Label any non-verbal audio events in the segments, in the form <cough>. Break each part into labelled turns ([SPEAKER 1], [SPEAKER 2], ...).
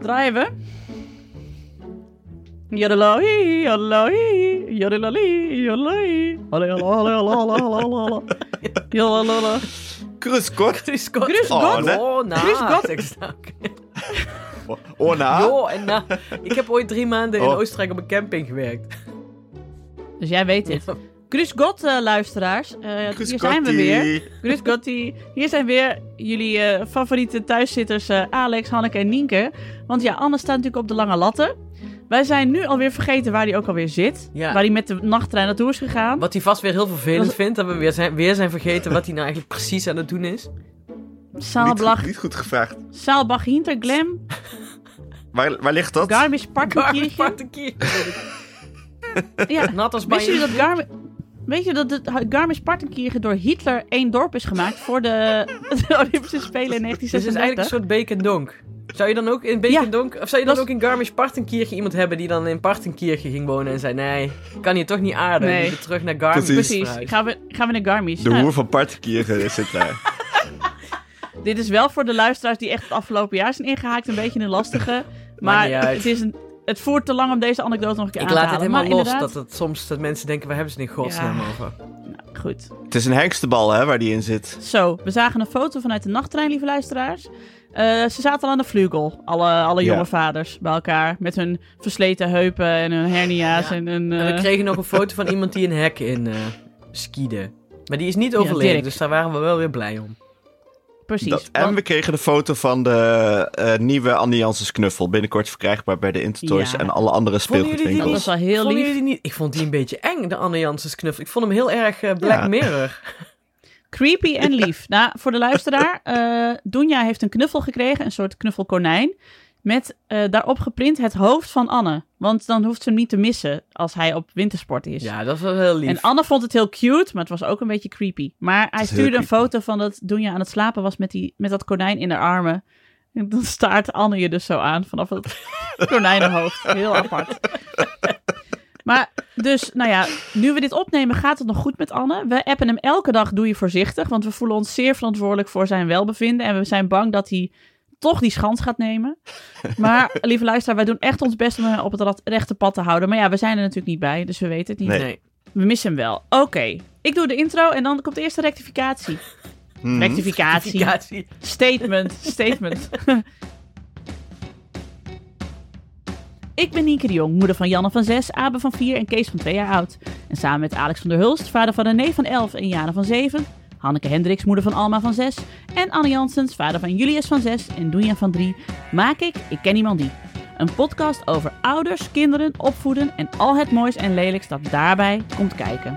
[SPEAKER 1] Draaien we? Jodeloi, jodeloi, jodeloi, jodeloi. Jodeloi, jodeloi.
[SPEAKER 2] Chris Gott.
[SPEAKER 3] Grüß Gott.
[SPEAKER 1] Grüß Gott.
[SPEAKER 2] ne?
[SPEAKER 3] Oh, na.
[SPEAKER 1] Grüß Gott.
[SPEAKER 3] nou.
[SPEAKER 2] Oh, na?
[SPEAKER 3] Jo, en na. Ik heb ooit drie maanden in
[SPEAKER 2] Oh.
[SPEAKER 3] Oostenrijk op een camping gewerkt.
[SPEAKER 1] Dus jij weet dit. Grüß Gott, eh, luisteraars. Eh,
[SPEAKER 2] Chris
[SPEAKER 1] hier zijn we weer.
[SPEAKER 2] Gotti.
[SPEAKER 1] Hier zijn weer jullie eh, favoriete thuiszitters eh, Alex, Hanneke en Nienke. Want ja, Anne staat natuurlijk op de lange latten. Wij zijn nu alweer vergeten waar hij ook alweer zit.
[SPEAKER 3] Ja.
[SPEAKER 1] Waar hij met de nachttrein naartoe is gegaan.
[SPEAKER 3] Wat hij vast weer heel vervelend vindt. Dat we weer zijn, weer zijn vergeten wat hij nou eigenlijk precies aan het doen is.
[SPEAKER 2] Niet,
[SPEAKER 1] Saalblach,
[SPEAKER 2] goed- niet goed gevraagd.
[SPEAKER 1] Saalbach Hinterglem,
[SPEAKER 2] Waar, waar ligt dat?
[SPEAKER 1] Garmisch-Partenkirchen.
[SPEAKER 3] Partenkirchen.
[SPEAKER 1] Ja,
[SPEAKER 3] Nat als
[SPEAKER 1] wist je
[SPEAKER 3] bij
[SPEAKER 1] dat Garmi Weet je dat het Garmisch-Partenkirchen door Hitler één dorp is gemaakt voor de, <laughs> de Olympische Spelen in
[SPEAKER 3] Dus het is
[SPEAKER 1] 1936?
[SPEAKER 3] eigenlijk een soort Beekendonk. Zou je dan ook in Beekendonk... Of zou je dan ook in Garmisch-Partenkirchen iemand hebben die dan in Partenkirchen ging wonen en zei... Nee, ik kan hier toch niet aarden.
[SPEAKER 1] Nee.
[SPEAKER 3] Je terug naar Garmisch.
[SPEAKER 2] Precies.
[SPEAKER 1] Gaan we, gaan we naar Garmisch.
[SPEAKER 2] De
[SPEAKER 1] Nou,
[SPEAKER 2] hoer van Partenkirchen zit daar. <laughs>
[SPEAKER 1] Dit is wel voor de luisteraars die echt het afgelopen jaar zijn ingehaakt een beetje een lastige. Maar het, is een, het voert te lang om deze anekdote nog een keer
[SPEAKER 3] Ik
[SPEAKER 1] aan te
[SPEAKER 3] laat het
[SPEAKER 1] halen.
[SPEAKER 3] helemaal
[SPEAKER 1] Maar
[SPEAKER 3] los.
[SPEAKER 1] inderdaad-
[SPEAKER 3] Dat het soms dat mensen denken, waar hebben ze het in godsnaam
[SPEAKER 1] Ja.
[SPEAKER 3] over?
[SPEAKER 1] Nou, goed.
[SPEAKER 2] Het is een hengstebal, hè, waar die in zit.
[SPEAKER 1] Zo, we zagen een foto vanuit de nachttrein, lieve luisteraars. Eh, ze zaten al aan de vleugel, alle, alle
[SPEAKER 2] Ja.
[SPEAKER 1] jonge vaders bij elkaar. Met hun versleten heupen en hun hernia's
[SPEAKER 3] Ja.
[SPEAKER 1] en hun...
[SPEAKER 3] En we
[SPEAKER 1] eh,
[SPEAKER 3] kregen nog een <laughs> foto van iemand die een hek in eh skiede. Maar die is niet overleden, dus daar waren we wel weer blij om.
[SPEAKER 1] Precies.
[SPEAKER 2] Dat, en
[SPEAKER 1] want-
[SPEAKER 2] we kregen de foto van de eh, nieuwe Annie Janssens knuffel. Binnenkort verkrijgbaar bij de Intertoys
[SPEAKER 1] Ja.
[SPEAKER 2] en alle andere
[SPEAKER 3] die
[SPEAKER 1] dat
[SPEAKER 2] speelgoedwinkels.
[SPEAKER 1] was wel heel
[SPEAKER 3] Vonden
[SPEAKER 1] lief.
[SPEAKER 3] jullie die niet? Ik vond die een beetje eng, de Anne Janssens knuffel. Ik vond hem heel erg eh, Black
[SPEAKER 2] Ja.
[SPEAKER 3] Mirror. <laughs>
[SPEAKER 1] Creepy en lief. nou, voor de luisteraar. eh Dunja heeft een knuffel gekregen, een soort knuffelkonijn. Met eh, daarop geprint het hoofd van Anne. Want dan hoeft ze hem niet te missen als hij op wintersport is.
[SPEAKER 3] Ja, dat was heel lief.
[SPEAKER 1] En Anne vond het heel cute, maar het was ook een beetje creepy. Maar hij stuurde een foto van dat Dunja aan het slapen was met, die, met dat konijn in haar armen. En dan staart Anne je dus zo aan vanaf het <laughs> konijnenhoofd. Heel apart. Maar dus, nou ja, nu we dit opnemen gaat het nog goed met Anne. We appen hem elke dag, doe je voorzichtig. Want we voelen ons zeer verantwoordelijk voor zijn welbevinden. En we zijn bang dat hij toch die schans gaat nemen. <laughs> Maar, lieve luisteraar, wij doen echt ons best om hem op het rechte pad te houden. Maar ja, we zijn er natuurlijk niet bij, dus we weten het niet.
[SPEAKER 2] Nee.
[SPEAKER 1] We missen hem wel. Oké, ik doe de intro en dan komt de eerste rectificatie. Rectificatie.
[SPEAKER 3] Rectificatie.
[SPEAKER 1] Statement. <laughs> Statement. <laughs> ik ben Nienke de Jong, moeder van Janne van 6, Abe van 4 en Kees van 2 jaar oud. En samen met Alex van der Hulst, vader van René van 11 en Jana van 7. Hanneke Hendricks, moeder van Alma van 6. En Anne Janssens, vader van Julius van 6 en Doenja van 3. Maak ik Ik Ken Iemand Die. Een podcast over ouders, kinderen, opvoeden en al het moois en lelijks dat daarbij komt kijken.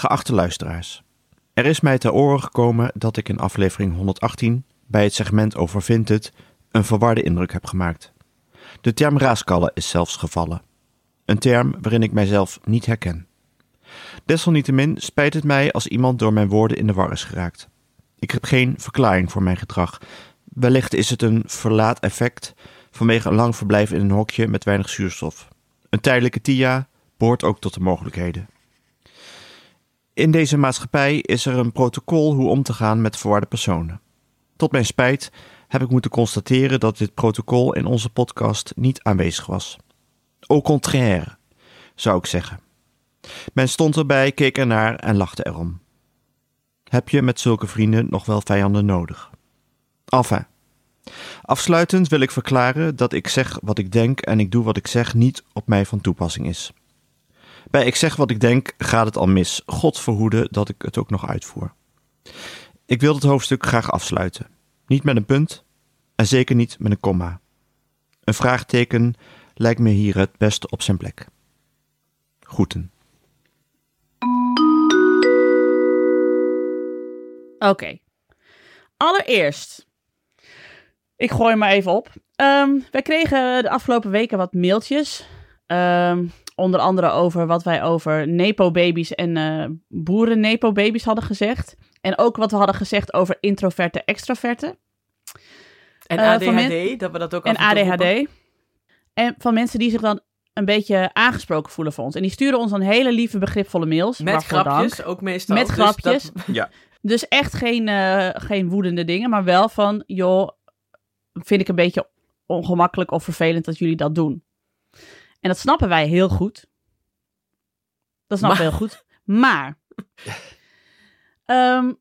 [SPEAKER 2] Geachte luisteraars, er is mij ter oren gekomen dat ik in aflevering 118 bij het segment over Vinted een verwarde indruk heb gemaakt. De term raaskallen is zelfs gevallen. Een term waarin ik mijzelf niet herken. Desalniettemin spijt het mij als iemand door mijn woorden in de war is geraakt. Ik heb geen verklaring voor mijn gedrag. Wellicht is het een verlaat effect vanwege een lang verblijf in een hokje met weinig zuurstof. Een tijdelijke TIA behoort ook tot de mogelijkheden. In deze maatschappij is er een protocol hoe om te gaan met verwarde personen. Tot mijn spijt heb ik moeten constateren dat dit protocol in onze podcast niet aanwezig was. Au contraire, zou ik zeggen. Men stond erbij, keek ernaar en lachte erom. Heb je met zulke vrienden nog wel vijanden nodig? Enfin. Afsluitend wil ik verklaren dat ik zeg wat ik denk en ik doe wat ik zeg niet op mij van toepassing is. Bij ik zeg wat ik denk gaat het al mis. God verhoede dat ik het ook nog uitvoer. Ik wil het hoofdstuk graag afsluiten. Niet met een punt en zeker niet met een komma. Een vraagteken lijkt me hier het beste op zijn plek. Groeten.
[SPEAKER 1] Oké. Allereerst. Ik gooi maar even op. Ehm, wij kregen de afgelopen weken wat mailtjes. Ehm, onder andere over wat wij over Nepo-baby's en eh boeren-Nepo-baby's hadden gezegd. En ook wat we hadden gezegd over introverte, extraverte.
[SPEAKER 3] En
[SPEAKER 1] Eh,
[SPEAKER 3] ADHD, dat we dat ook
[SPEAKER 1] En
[SPEAKER 3] roepen.
[SPEAKER 1] ADHD. En van mensen die zich dan een beetje aangesproken voelen voor ons. En die sturen ons dan hele lieve, begripvolle mails.
[SPEAKER 3] Met
[SPEAKER 1] dank.
[SPEAKER 3] grapjes, ook meestal.
[SPEAKER 1] Met
[SPEAKER 3] Dus
[SPEAKER 1] grapjes.
[SPEAKER 3] dat- <laughs>
[SPEAKER 2] Ja.
[SPEAKER 1] Dus echt geen, eh, geen woedende dingen, maar wel van, joh, vind ik een beetje ongemakkelijk of vervelend dat jullie dat doen. En dat snappen wij heel goed. Dat snappen we heel goed. Maar, <laughs> ehm,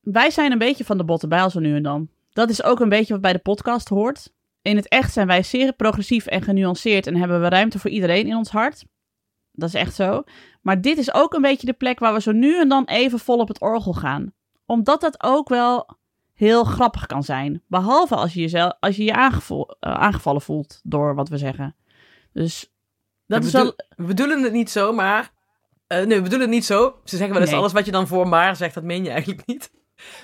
[SPEAKER 1] wij zijn een beetje van de botte bijl zo nu en dan. Dat is ook een beetje wat bij de podcast hoort. In het echt zijn wij zeer progressief en genuanceerd en hebben we ruimte voor iedereen in ons hart. Dat is echt zo. Maar dit is ook een beetje de plek waar we zo nu en dan even vol op het orgel gaan. Omdat dat ook wel heel grappig kan zijn. Behalve als je jezelf, als je, je aangevo- eh, aangevallen voelt door wat we zeggen. Dus dat
[SPEAKER 3] we
[SPEAKER 1] is wel.
[SPEAKER 3] We bedoelen het niet zo, maar... eh, nee, we bedoelen het niet zo. Ze zeggen wel eens
[SPEAKER 1] Nee.
[SPEAKER 3] alles wat je dan voor maar zegt, dat meen je eigenlijk niet. <laughs>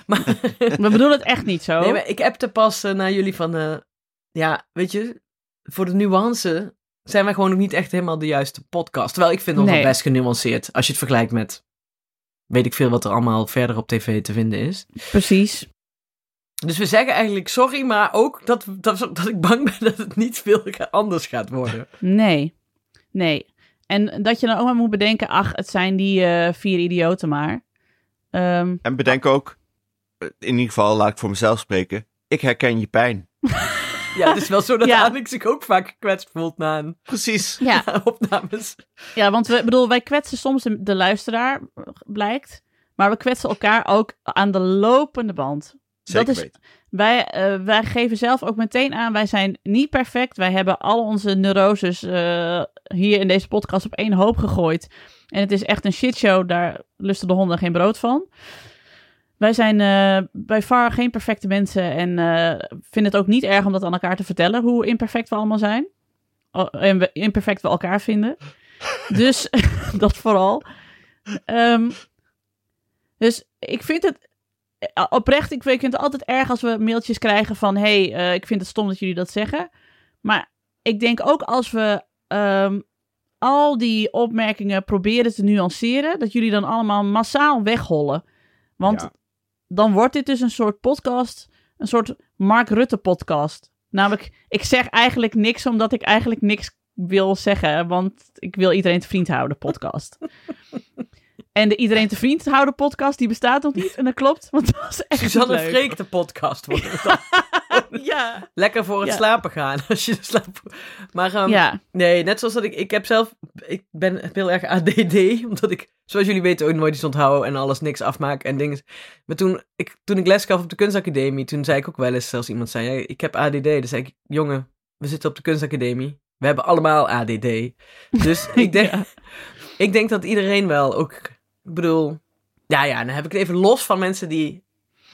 [SPEAKER 3] Maar, <laughs>
[SPEAKER 1] We bedoelen het echt niet zo.
[SPEAKER 3] nee, maar ik appte pas eh, naar jullie van... eh, ja, weet je, voor de nuance zijn wij gewoon nog niet echt helemaal de juiste podcast. Terwijl ik vind ons
[SPEAKER 1] Nee.
[SPEAKER 3] best genuanceerd. Als je het vergelijkt met... Weet ik veel wat er allemaal verder op tv te vinden is.
[SPEAKER 1] Precies.
[SPEAKER 3] Dus we zeggen eigenlijk sorry, maar ook dat, dat, dat ik bang ben <laughs> dat het niet veel anders gaat worden.
[SPEAKER 1] Nee. Nee. En dat je dan ook maar moet bedenken, ach, het zijn die eh, vier idioten maar. Ehm,
[SPEAKER 2] En bedenk ook, eh, in ieder geval laat ik voor mezelf spreken, ik herken je pijn. <laughs>
[SPEAKER 3] Ja, het is wel zo dat
[SPEAKER 1] Ja.
[SPEAKER 3] Alex zich ook vaak gekwetst voelt na een
[SPEAKER 2] Precies.
[SPEAKER 1] ja. <laughs>
[SPEAKER 3] opnames.
[SPEAKER 1] ja, want we bedoel, wij kwetsen soms de, de luisteraar, blijkt. Maar we kwetsen elkaar ook aan de lopende band.
[SPEAKER 2] Zeker
[SPEAKER 1] dat is,
[SPEAKER 2] weten.
[SPEAKER 1] wij, eh, wij geven zelf ook meteen aan, wij zijn niet perfect. Wij hebben al onze neuroses eh, hier in deze podcast op één hoop gegooid. En het is echt een shitshow, daar lusten de honden geen brood van. Wij zijn eh, bij far geen perfecte mensen en vinden het ook niet erg om dat aan elkaar te vertellen, hoe imperfect we allemaal zijn. En we imperfect we elkaar vinden. <laughs> Dus <laughs> dat vooral. Ehm, dus ik vind het oprecht, ik vind het altijd erg als we mailtjes krijgen van... hey, eh, ik vind het stom dat jullie dat zeggen. Maar ik denk ook als we ehm, al die opmerkingen proberen te nuanceren... dat jullie dan allemaal massaal weghollen. Want
[SPEAKER 2] Ja.
[SPEAKER 1] dan wordt dit dus een soort podcast, een soort Mark Rutte podcast. Namelijk, ik zeg eigenlijk niks omdat ik eigenlijk niks wil zeggen... want ik wil iedereen te vriend houden podcast. <laughs> En de Iedereen te Vriend houden podcast, die bestaat nog niet. En dat klopt, want dat was echt
[SPEAKER 3] Suzanne
[SPEAKER 1] leuk.
[SPEAKER 3] Freek de podcast wordt het dan. <laughs>
[SPEAKER 1] Ja.
[SPEAKER 3] Lekker voor het
[SPEAKER 1] Ja.
[SPEAKER 3] slapen gaan. <laughs> Als je slaapt. Maar ehm,
[SPEAKER 1] ja,
[SPEAKER 3] nee, net zoals dat ik... Ik heb zelf... Ik ben heel erg ADD. <laughs> Omdat ik, zoals jullie weten, ook nooit iets onthoud en alles niks afmaak en dingen. Maar toen ik, toen ik les gaf op de kunstacademie, toen zei ik ook wel eens, zelfs iemand zei, "Ja, ik heb ADD. Dan zei ik, jongen, we zitten op de kunstacademie. We hebben allemaal ADD. Dus ik denk, ik denk dat iedereen wel ook... Ik bedoel... Ja, ja, dan heb ik het even los van mensen die...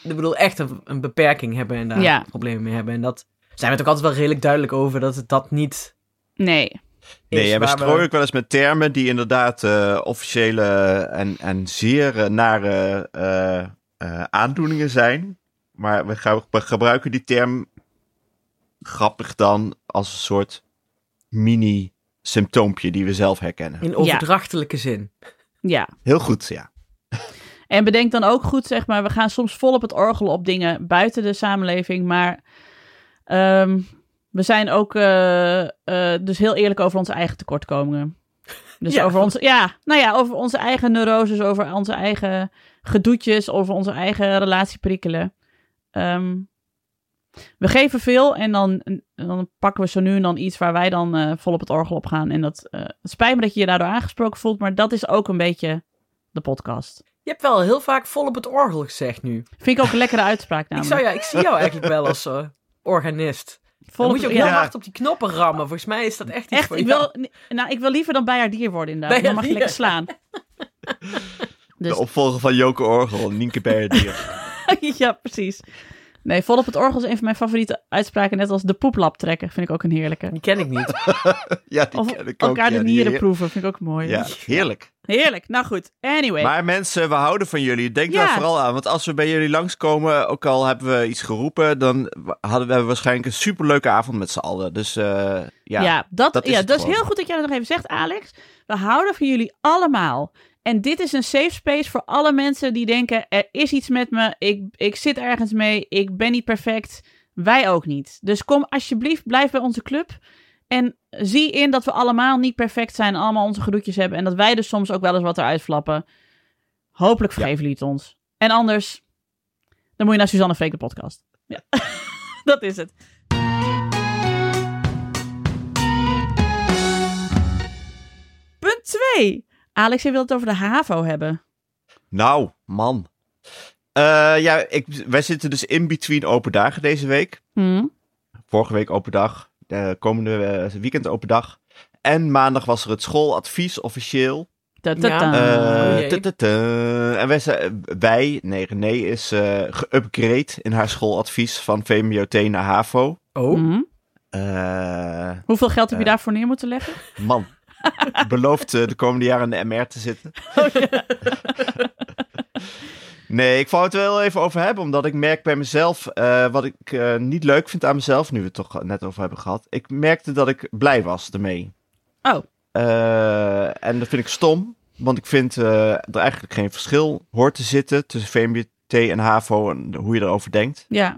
[SPEAKER 3] Ik bedoel, echt een, een beperking hebben en daar
[SPEAKER 1] Ja.
[SPEAKER 3] problemen mee hebben. En dat zijn we het ook altijd wel redelijk duidelijk over, dat het dat niet
[SPEAKER 1] nee.
[SPEAKER 2] Nee,
[SPEAKER 3] is
[SPEAKER 2] en we strooien ook wel eens met termen die inderdaad eh, officiële en, en zeer eh, nare eh, eh, aandoeningen zijn. Maar we, gaan- we gebruiken die term grappig dan als een soort mini-symptoompje die we zelf herkennen.
[SPEAKER 3] in overdrachtelijke zin.
[SPEAKER 1] Ja.
[SPEAKER 2] Heel goed, ja.
[SPEAKER 1] En bedenk dan ook goed, zeg maar, we gaan soms vol op het orgel op dingen buiten de samenleving. Maar ehm, we zijn ook eh, eh, dus heel eerlijk over onze eigen tekortkomingen. Dus <laughs>
[SPEAKER 3] Ja.
[SPEAKER 1] over onze, ja, nou ja, over onze eigen neuroses, over onze eigen gedoetjes, over onze eigen relatieprikkelen. Ehm, we geven veel en dan, dan pakken we zo nu en dan iets waar wij dan eh, vol op het orgel op gaan. En dat eh, het spijt me dat je je daardoor aangesproken voelt, maar dat is ook een beetje de podcast.
[SPEAKER 3] Je hebt wel heel vaak vol op het orgel gezegd nu.
[SPEAKER 1] Vind ik ook een lekkere uitspraak <laughs>
[SPEAKER 3] Ik,
[SPEAKER 1] namelijk.
[SPEAKER 3] zou, ja, ik zie jou eigenlijk wel als eh, organist.
[SPEAKER 1] Vol
[SPEAKER 3] Dan
[SPEAKER 1] op-
[SPEAKER 3] moet je ook
[SPEAKER 1] ja.
[SPEAKER 3] heel hard op die knoppen rammen. Volgens mij is dat echt iets
[SPEAKER 1] Echt,
[SPEAKER 3] voor
[SPEAKER 1] ik
[SPEAKER 3] jou.
[SPEAKER 1] wil, nou, ik wil liever dan bij haar dier worden inderdaad.
[SPEAKER 3] Bij
[SPEAKER 1] Dan mag je lekker
[SPEAKER 3] dier.
[SPEAKER 1] slaan. <laughs>
[SPEAKER 2] De
[SPEAKER 1] Dus,
[SPEAKER 2] opvolger van Joke Orgel, Nienke Beierdier. <laughs>
[SPEAKER 1] ja, precies. Nee, vol op het orgel is een van mijn favoriete uitspraken. Net als de poeplap trekken, vind ik ook een heerlijke.
[SPEAKER 3] Die ken ik niet. <laughs>
[SPEAKER 2] ja, die
[SPEAKER 1] Of
[SPEAKER 2] ken ik ook.
[SPEAKER 1] elkaar
[SPEAKER 2] ja,
[SPEAKER 1] de nieren
[SPEAKER 2] heer-
[SPEAKER 1] proeven, vind ik ook mooi.
[SPEAKER 2] Ja, heerlijk.
[SPEAKER 1] Heerlijk. Nou goed, anyway.
[SPEAKER 2] Maar mensen, we houden van jullie. Denk
[SPEAKER 1] Ja.
[SPEAKER 2] daar vooral aan. Want als we bij jullie langskomen, ook al hebben we iets geroepen, dan hadden we waarschijnlijk een superleuke avond met z'n allen. Dus eh, ja.
[SPEAKER 1] Ja, dat,
[SPEAKER 2] dat is
[SPEAKER 1] ja,
[SPEAKER 2] het
[SPEAKER 1] dat is heel goed dat jij dat nog even zegt, Alex. We houden van jullie allemaal. En dit is een safe space voor alle mensen die denken: er is iets met me, ik, ik zit ergens mee, ik ben niet perfect. Wij ook niet. Dus kom alsjeblieft, blijf bij onze club. En zie in dat we allemaal niet perfect zijn, allemaal onze gedoetjes hebben. En dat wij dus soms ook wel eens wat eruit flappen. Hopelijk vergeven jullie het ons. En anders, dan moet je naar Suzanne Freek de podcast. Ja, <laughs> dat is het. Punt 2. Alex, je wilt het over de HAVO hebben.
[SPEAKER 2] Nou, man. Eh, ja, ik, wij zitten dus in between open dagen deze week.
[SPEAKER 1] Hm?
[SPEAKER 2] Vorige week open dag. De komende eh, weekend open dag. En maandag was er het schooladvies officieel.
[SPEAKER 3] Ja.
[SPEAKER 2] Eh,
[SPEAKER 3] Oh.
[SPEAKER 2] En wij, zijn- wij, nee, René is eh geupgrade in haar schooladvies van VMBOT naar HAVO.
[SPEAKER 3] Oh,
[SPEAKER 1] Hm?
[SPEAKER 2] Eh,
[SPEAKER 1] Hoeveel geld heb je daarvoor neer moeten leggen?
[SPEAKER 2] man, belooft eh, de komende jaren in de MR te zitten. <laughs> Nee, ik wou het wel even over hebben, omdat ik merk bij mezelf, eh, wat ik eh, niet leuk vind aan mezelf, nu we het toch net over hebben gehad. Ik merkte dat ik blij was ermee.
[SPEAKER 1] Oh.
[SPEAKER 2] En dat vind ik stom, want ik vind er eigenlijk geen verschil hoort te zitten tussen VMBT en HAVO en hoe je erover denkt.
[SPEAKER 1] Ja.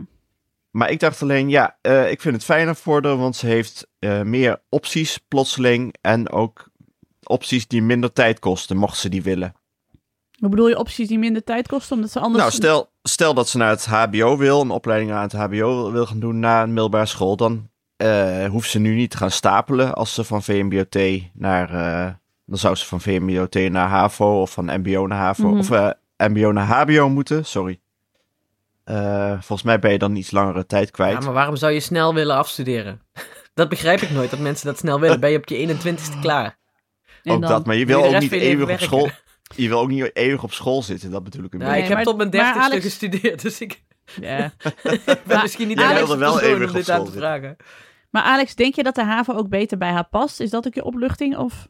[SPEAKER 2] Maar ik dacht alleen, ja, eh, ik vind het fijner voor haar, want ze heeft eh, meer opties plotseling en ook opties die minder tijd kosten, mocht ze die willen.
[SPEAKER 1] Hoe bedoel je opties die minder tijd kosten? Omdat ze anders...
[SPEAKER 2] Nou, stel, stel dat ze naar het HBO wil, een opleiding aan het HBO wil, gaan doen na een middelbare school, dan eh, hoeft ze nu niet te gaan stapelen als ze van VMBOT naar, dan zou ze van VMBOT naar HAVO of van MBO naar HAVO
[SPEAKER 1] Mhm.
[SPEAKER 2] of MBO naar HBO moeten, sorry. Eh, volgens mij ben je dan iets langere tijd kwijt.
[SPEAKER 3] ja, maar waarom zou je snel willen afstuderen? <laughs> Dat begrijp ik nooit, dat mensen dat snel willen. Ben je op je 21ste klaar?
[SPEAKER 1] en
[SPEAKER 2] ook
[SPEAKER 1] dan-
[SPEAKER 2] dat, maar je
[SPEAKER 3] Wil
[SPEAKER 2] ook niet eeuwig op school. Je wil ook niet eeuwig op school zitten, dat bedoel ik een
[SPEAKER 3] Ja,
[SPEAKER 2] beetje.
[SPEAKER 3] ik heb
[SPEAKER 1] maar-
[SPEAKER 3] tot mijn dertigste
[SPEAKER 1] Alex-
[SPEAKER 3] gestudeerd, dus ik
[SPEAKER 1] Ja. <laughs>
[SPEAKER 3] ben
[SPEAKER 1] Maar
[SPEAKER 3] misschien niet
[SPEAKER 1] Alex
[SPEAKER 2] wilde wel eeuwig
[SPEAKER 3] om
[SPEAKER 2] op
[SPEAKER 3] dit aan
[SPEAKER 2] school
[SPEAKER 3] te vragen.
[SPEAKER 1] Maar Alex, denk je dat de haven ook beter bij haar past? Is dat ook je opluchting? Of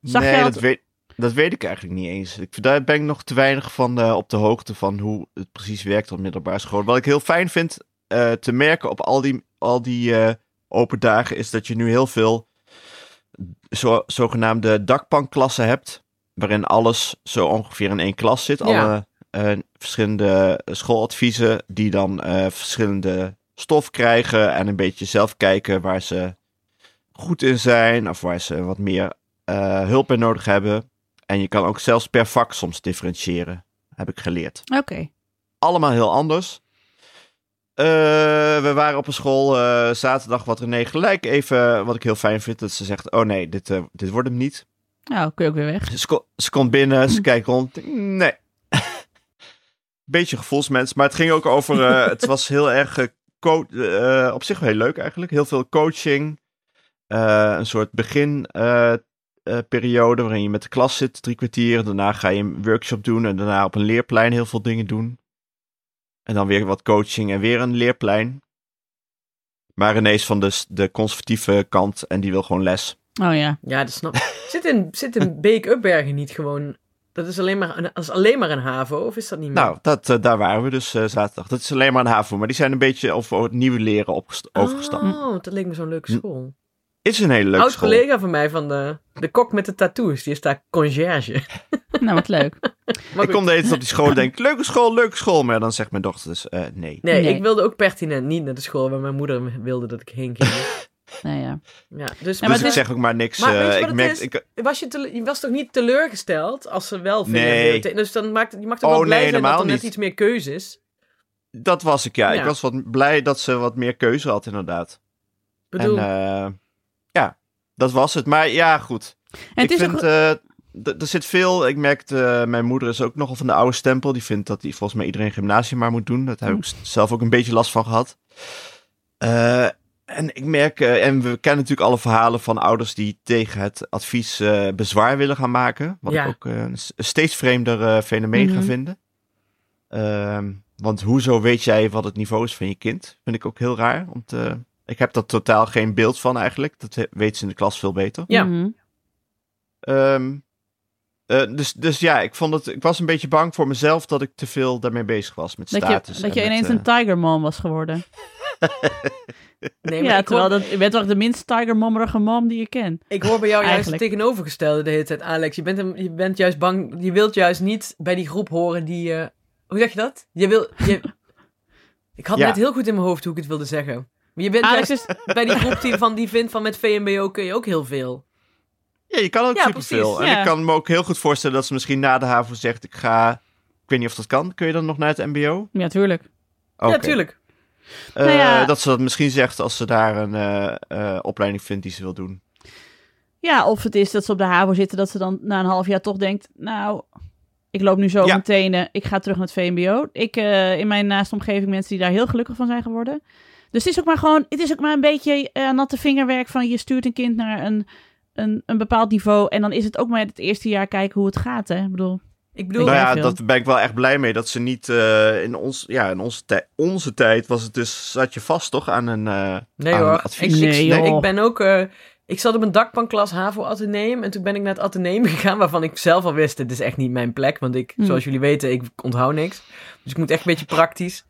[SPEAKER 1] zag
[SPEAKER 2] nee,
[SPEAKER 1] jij
[SPEAKER 2] dat
[SPEAKER 1] dat-
[SPEAKER 2] weet, dat weet ik eigenlijk niet eens. Ik, daar ben ik nog te weinig van eh, op de hoogte van hoe het precies werkt op middelbare school. Wat ik heel fijn vind eh, te merken op al die, al die eh, open dagen, is dat je nu heel veel zo, zogenaamde dakpankklassen hebt. Waarin alles zo ongeveer in één klas zit.
[SPEAKER 3] Ja.
[SPEAKER 2] Alle verschillende schooladviezen die dan verschillende stof krijgen. En een beetje zelf kijken waar ze goed in zijn. Of waar ze wat meer hulp bij nodig hebben. En je kan ook zelfs per vak soms differentiëren. Heb ik geleerd.
[SPEAKER 1] Oké.
[SPEAKER 2] Allemaal heel anders. Eh, we waren op een school eh, zaterdag wat René gelijk even, wat ik heel fijn vind, dat ze zegt, oh nee, dit, eh, dit wordt hem niet.
[SPEAKER 1] Nou, kun je ook weer weg.
[SPEAKER 2] Ze, ze komt binnen, ze <laughs> kijkt rond. Nee. <laughs> Beetje gevoelsmens, maar het ging ook over. het was heel erg. op zich wel heel leuk eigenlijk. Heel veel coaching. Een soort beginperiode waarin je met de klas zit, drie kwartier. Daarna ga je een workshop doen en daarna op een leerplein heel veel dingen doen. En dan weer wat coaching en weer een leerplein. Maar ineens van de, de conservatieve kant en die wil gewoon les.
[SPEAKER 1] Oh ja.
[SPEAKER 3] Ja, dat snap ik. <laughs> Zit in, zit in Beek-Upbergen niet gewoon... Dat is alleen maar een, dat is alleen maar een HAVO, of is dat niet meer?
[SPEAKER 2] Nou, dat, eh, daar waren we dus eh, zaterdag. Dat is alleen maar een HAVO, maar die zijn een beetje over het nieuwe leren opgest- overgestapt.
[SPEAKER 3] Oh, dat leek me zo'n leuke
[SPEAKER 2] Hm.
[SPEAKER 3] school.
[SPEAKER 2] Is een hele leuke
[SPEAKER 3] Oud
[SPEAKER 2] school.
[SPEAKER 3] collega van mij van de, de kok met de tattoos, die is daar conciërge. <laughs>
[SPEAKER 1] Nou, wat leuk.
[SPEAKER 3] Maar
[SPEAKER 2] Ik kom de hele tijd op die school en denk, <laughs> leuke school, leuke school. Maar dan zegt mijn dochter dus, eh, nee.
[SPEAKER 3] Nee,
[SPEAKER 1] Nee.
[SPEAKER 3] ik wilde ook pertinent niet naar de school waar mijn moeder wilde dat ik heen ging. <laughs>
[SPEAKER 1] Nou ja.
[SPEAKER 3] ja, dus
[SPEAKER 1] Ja,
[SPEAKER 2] dus ik
[SPEAKER 1] is-
[SPEAKER 2] zeg ook maar niks.
[SPEAKER 3] Maar weet je
[SPEAKER 2] eh,
[SPEAKER 3] wat
[SPEAKER 2] ik
[SPEAKER 3] het
[SPEAKER 2] merk,
[SPEAKER 3] is?
[SPEAKER 2] ik,
[SPEAKER 3] was je, tele- je was toch niet teleurgesteld als ze wel
[SPEAKER 2] Nee.
[SPEAKER 3] VMBOT... Dus dan maakt, je mag toch
[SPEAKER 2] Oh,
[SPEAKER 3] wel blij
[SPEAKER 2] nee,
[SPEAKER 3] zijn dat er net iets meer keuze is.
[SPEAKER 2] dat was ik, ja.
[SPEAKER 3] Ja.
[SPEAKER 2] Ik was wat blij dat ze wat meer keuze had, inderdaad.
[SPEAKER 3] Ik bedoel,
[SPEAKER 2] En eh, dat was het. Maar ja, goed.
[SPEAKER 1] En
[SPEAKER 2] ik vind, eh, er zit veel. Ik merkte, eh, mijn moeder is ook nogal van de oude stempel. Die vindt dat hij volgens mij iedereen gymnasium maar moet doen. Dat heb ik s- zelf ook een beetje last van gehad. Eh, en ik merk, en we kennen natuurlijk alle verhalen van ouders die tegen het advies bezwaar willen gaan maken. Wat
[SPEAKER 3] Ja.
[SPEAKER 2] ik ook een steeds vreemder fenomeen ga
[SPEAKER 1] Mhm.
[SPEAKER 2] vinden. Ehm, want hoezo weet jij wat het niveau is van je kind? Vind ik ook heel raar. Om te, ik heb daar totaal geen beeld van eigenlijk. Dat weet ze in de klas veel beter.
[SPEAKER 3] Ja.
[SPEAKER 1] Mhm.
[SPEAKER 2] Ehm, eh, dus, dus ja, ik, vond het, ik was een beetje bang voor mezelf dat ik te veel daarmee bezig was met
[SPEAKER 1] Dat
[SPEAKER 2] status.
[SPEAKER 1] je, dat je
[SPEAKER 2] met,
[SPEAKER 1] ineens
[SPEAKER 2] eh,
[SPEAKER 1] een Tiger Mom was geworden. <laughs>
[SPEAKER 3] Nee, maar
[SPEAKER 1] ja,
[SPEAKER 3] ik,
[SPEAKER 1] terwijl
[SPEAKER 3] hoor,
[SPEAKER 1] dat, je bent toch de minst tigermommerige mom die je kent.
[SPEAKER 3] ik hoor bij jou juist het tegenovergestelde de hele tijd, Alex. Je bent, je bent juist bang, je wilt juist niet bij die groep horen die... eh, hoe zeg je dat? Je wil... Je, <laughs> ik had
[SPEAKER 2] Ja.
[SPEAKER 3] net heel goed in mijn hoofd hoe ik het wilde zeggen. Maar je bent
[SPEAKER 1] Alex
[SPEAKER 3] juist
[SPEAKER 1] is...
[SPEAKER 3] bij die groep die, van, die vindt van met VMBO kun je ook heel veel.
[SPEAKER 2] Ja, je kan ook
[SPEAKER 3] Ja,
[SPEAKER 2] superveel.
[SPEAKER 3] precies,
[SPEAKER 2] En
[SPEAKER 1] ja.
[SPEAKER 2] ik kan me ook heel goed voorstellen dat ze misschien na de HAVO zegt, ik ga... Ik weet niet of dat kan. Kun je dan nog naar het mbo?
[SPEAKER 1] Ja, tuurlijk.
[SPEAKER 3] Ja, tuurlijk.
[SPEAKER 2] Eh,
[SPEAKER 1] Nou ja.
[SPEAKER 2] Dat ze dat misschien zegt als ze daar een eh, eh, opleiding vindt die ze wil doen.
[SPEAKER 1] Ja, of het is dat ze op de HAVO zitten, dat ze dan na een half jaar toch denkt, nou, ik loop nu zo
[SPEAKER 2] Ja.
[SPEAKER 1] meteen, eh, ik ga terug naar het VMBO. Ik, eh, in mijn naaste omgeving mensen die daar heel gelukkig van zijn geworden. Dus het is ook maar gewoon, het is ook maar een beetje eh, natte vingerwerk van je stuurt een kind naar een, een, een bepaald niveau en dan is het ook maar het eerste jaar kijken hoe het gaat, hè. Ik bedoel,
[SPEAKER 3] Ik bedoel,
[SPEAKER 2] nou ja,
[SPEAKER 1] veel?
[SPEAKER 2] dat ben ik wel echt blij mee. Dat ze niet eh, in, ons, ja, in onze, tij- onze tijd was het dus, zat je vast toch aan een, eh
[SPEAKER 3] nee
[SPEAKER 2] aan
[SPEAKER 3] hoor.
[SPEAKER 2] een
[SPEAKER 3] Ik,
[SPEAKER 2] advies.
[SPEAKER 3] ik,
[SPEAKER 1] Nee,
[SPEAKER 3] ik, ben ook... eh, ik zat op een dakpanklas HAVO Atheneum en toen ben ik naar het Atheneum <laughs> gegaan waarvan ik zelf al wist, dit is echt niet mijn plek, want ik,
[SPEAKER 1] Hm.
[SPEAKER 3] zoals jullie weten, ik onthoud niks. Dus ik moet echt een beetje praktisch.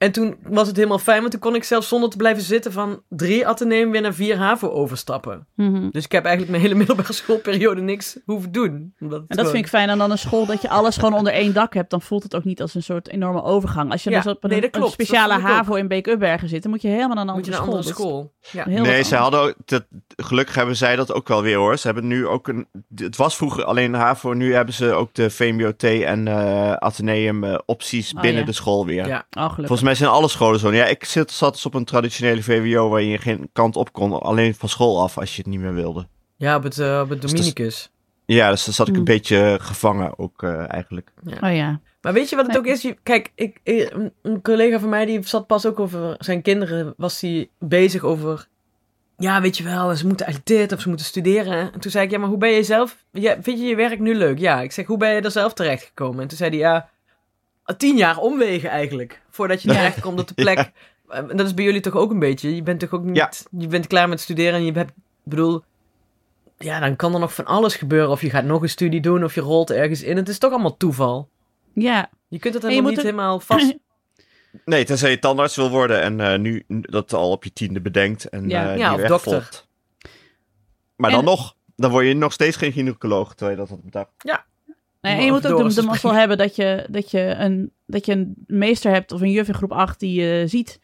[SPEAKER 3] En toen was het helemaal fijn, want toen kon ik zelfs zonder te blijven zitten van drie Atheneum weer naar vier HAVO overstappen.
[SPEAKER 1] mhm.
[SPEAKER 3] Dus ik heb eigenlijk mijn hele <laughs> middelbare schoolperiode niks hoeven doen.
[SPEAKER 1] En dat vind ik fijn aan dan een school, dat je alles gewoon onder één dak hebt. Dan voelt het ook niet als een soort enorme overgang. Als je
[SPEAKER 3] Ja,
[SPEAKER 1] dus op een,
[SPEAKER 3] nee,
[SPEAKER 1] speciale. HAVO in Beek-Upbergen zit, dan moet je helemaal naar een
[SPEAKER 3] moet je
[SPEAKER 1] andere school.
[SPEAKER 3] andere school. Ja.
[SPEAKER 1] heel
[SPEAKER 2] nee, ze hadden ook, dat, gelukkig hebben zij dat ook wel weer hoor. Ze hebben nu ook een, het was vroeger alleen de HAVO, nu hebben ze ook de VMBO-T en eh Atheneum eh, opties
[SPEAKER 1] Oh,
[SPEAKER 2] binnen
[SPEAKER 1] ja.
[SPEAKER 2] de school weer.
[SPEAKER 3] Ja.
[SPEAKER 1] Oh, gelukkig.
[SPEAKER 2] Volgens mij zijn alle scholen zo. Ja, ik zit, zat dus op een traditionele VWO waar je geen kant op kon, alleen van school af als je het niet meer wilde.
[SPEAKER 3] Ja, op het, eh, op het
[SPEAKER 2] Dus
[SPEAKER 3] Dominicus.
[SPEAKER 2] Ja, dus dan zat ik een beetje gevangen ook eh, eigenlijk.
[SPEAKER 1] Oh ja.
[SPEAKER 3] Maar weet je wat het ook is? Je- Kijk, ik, een- een collega van mij die zat pas ook over zijn kinderen, was hij bezig over, ja, weet je wel, ze moeten eigenlijk dit of ze moeten studeren. En toen zei ik, ja, maar hoe ben je zelf, ja, vind je je werk nu leuk? Ja, ik zeg, hoe ben je er zelf terecht gekomen? En toen zei hij, ja, tien jaar omwegen eigenlijk, voordat je
[SPEAKER 2] Ja.
[SPEAKER 3] terecht komt op de plek. <laughs> En dat is bij jullie toch ook een beetje? Je bent toch ook niet,
[SPEAKER 2] Ja.
[SPEAKER 3] je bent klaar met studeren en je hebt, ik bedoel, ja, dan kan er nog van alles gebeuren. Of je gaat nog een studie doen of je rolt ergens in. Het is toch allemaal toeval.
[SPEAKER 1] Ja.
[SPEAKER 3] Je kunt het helemaal niet helemaal vast... <laughs>
[SPEAKER 2] Nee, tenzij je tandarts wil worden en eh, nu dat al op je tiende bedenkt en
[SPEAKER 1] Ja.
[SPEAKER 2] eh,
[SPEAKER 3] Ja,
[SPEAKER 2] die
[SPEAKER 3] of
[SPEAKER 2] weg
[SPEAKER 3] dokter.
[SPEAKER 2] volgt. Maar dan nog, dan word je nog steeds geen gynaecoloog terwijl je dat had bedacht.
[SPEAKER 1] Nee, en je moet ook de, de mazzel <laughs> hebben dat je, dat, je een, dat je een meester hebt of een juf in groep 8 die je ziet.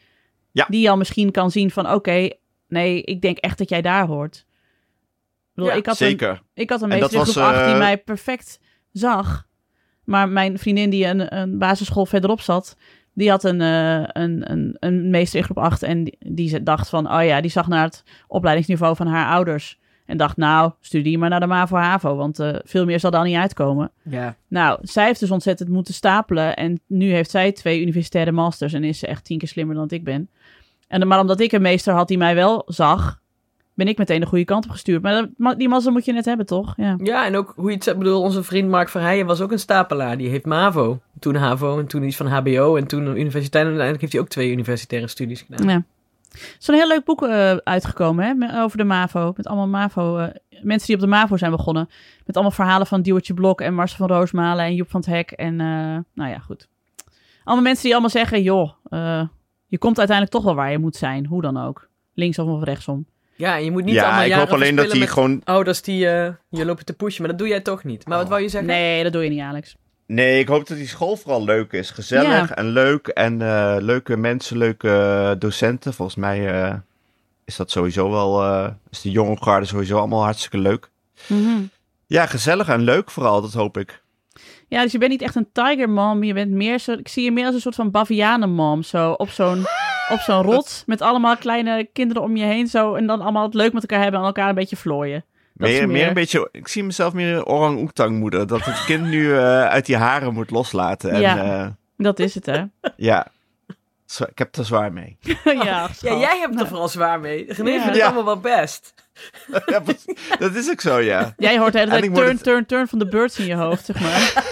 [SPEAKER 2] Ja.
[SPEAKER 1] Die al misschien kan zien van oké, nee, ik denk echt dat jij daar hoort. Ik, bedoel,
[SPEAKER 3] Ja,
[SPEAKER 1] ik, had een,
[SPEAKER 2] Zeker.
[SPEAKER 1] ik had een meester in groep
[SPEAKER 2] was,
[SPEAKER 1] 8 die
[SPEAKER 2] eh,
[SPEAKER 1] mij perfect zag. Maar mijn vriendin die een, een basisschool verderop zat, die had een, eh, een, een, een meester in groep 8 en die, die dacht van, oh ja, die zag naar het opleidingsniveau van haar ouders. En dacht, nou, studie maar naar de MAVO-HAVO, want eh, veel meer zal dan niet uitkomen.
[SPEAKER 3] Ja.
[SPEAKER 1] Nou, zij heeft dus ontzettend moeten stapelen. En nu heeft zij twee universitaire masters en is ze echt tien keer slimmer dan ik ben. En, maar omdat ik een meester had die mij wel zag, ben ik meteen de goede kant op gestuurd. Maar ma- die mazzel moet je net hebben, toch? Ja.
[SPEAKER 3] ja, en ook hoe je het zegt, bedoel, onze vriend Mark Verheijen was ook een stapelaar. Die heeft MAVO, toen HAVO en toen iets van HBO en toen een universiteit. En uiteindelijk heeft hij ook twee universitaire studies gedaan.
[SPEAKER 1] ja. Er is een heel leuk boek eh, uitgekomen hè, over de MAVO. Met allemaal MAVO, eh, mensen die op de MAVO zijn begonnen. Met allemaal verhalen van Duwertje Blok en Marcel van Roosmalen en Joep van het Hek. En eh, nou ja, goed. Allemaal mensen die allemaal zeggen, joh, eh, je komt uiteindelijk toch wel waar je moet zijn. Hoe dan ook. Linksom of rechtsom.
[SPEAKER 3] Ja, en je moet niet
[SPEAKER 2] ja,
[SPEAKER 3] allemaal
[SPEAKER 2] ik
[SPEAKER 3] jaren
[SPEAKER 2] hoop alleen dat
[SPEAKER 3] verspillen
[SPEAKER 2] hij
[SPEAKER 3] met
[SPEAKER 2] gewoon...
[SPEAKER 3] ouders die eh, je lopen te pushen. Maar dat doe jij toch niet. Maar wat
[SPEAKER 2] Oh.
[SPEAKER 3] wou je zeggen?
[SPEAKER 1] Nee, dat doe je niet, Alex.
[SPEAKER 2] Nee, ik hoop dat die school vooral leuk is. Gezellig
[SPEAKER 1] Ja.
[SPEAKER 2] en leuk. En eh, leuke mensen, leuke docenten. Volgens mij eh, is dat sowieso wel... eh, is de jonge garde sowieso allemaal hartstikke leuk.
[SPEAKER 1] Mhm.
[SPEAKER 2] Ja, gezellig en leuk vooral, dat hoop ik.
[SPEAKER 1] Ja, dus je bent niet echt een tiger mom. Je bent meer zo, ik zie je meer als een soort van bavianen mom. Zo op zo'n, op zo'n rot met allemaal kleine kinderen om je heen. Zo, en dan allemaal het leuk met elkaar hebben en elkaar een beetje vlooien.
[SPEAKER 2] Meer, meer
[SPEAKER 1] meer-
[SPEAKER 2] een beetje, ik zie mezelf meer een orang-oetang moeder. Dat het kind nu eh, uit die haren moet loslaten. En,
[SPEAKER 1] Ja.
[SPEAKER 2] ja.
[SPEAKER 1] Dat is het, hè? <laughs>
[SPEAKER 2] ja, ik heb er zwaar mee. <laughs>
[SPEAKER 1] ja,
[SPEAKER 3] Ja, jij hebt er
[SPEAKER 1] Nou,
[SPEAKER 3] vooral zwaar mee. René
[SPEAKER 1] Ja.
[SPEAKER 3] het allemaal wel best. <laughs>
[SPEAKER 2] ja, dat is ook zo, ja.
[SPEAKER 1] Jij hoort de hele tijd turn,
[SPEAKER 2] het-
[SPEAKER 1] turn, turn van de birds in je hoofd, zeg maar.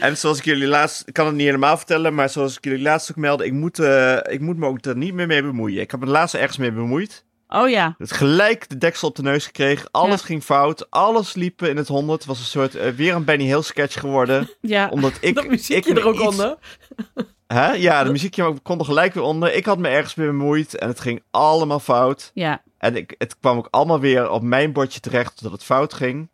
[SPEAKER 2] En zoals ik jullie laatst, ik kan het niet helemaal vertellen, maar zoals ik jullie laatst ook meldde, ik moet, eh, ik moet me ook er niet meer mee bemoeien. Ik heb me laatst ergens mee bemoeid.
[SPEAKER 1] Oh ja.
[SPEAKER 2] Het gelijk de deksel op de neus gekregen. Alles ging fout. Alles liep in het honderd. Het was een soort, eh, weer een Benny Hill sketch geworden. <laughs>
[SPEAKER 1] Ja.
[SPEAKER 2] Omdat ik...
[SPEAKER 3] dat muziekje
[SPEAKER 2] ik
[SPEAKER 3] er ook
[SPEAKER 2] iets-
[SPEAKER 3] onder.
[SPEAKER 2] Hè? Ja, de muziekje kon er gelijk weer onder. Ik had me ergens mee bemoeid en het ging allemaal fout.
[SPEAKER 1] Ja,
[SPEAKER 2] En ik, het kwam ook allemaal weer op mijn bordje terecht dat het fout ging.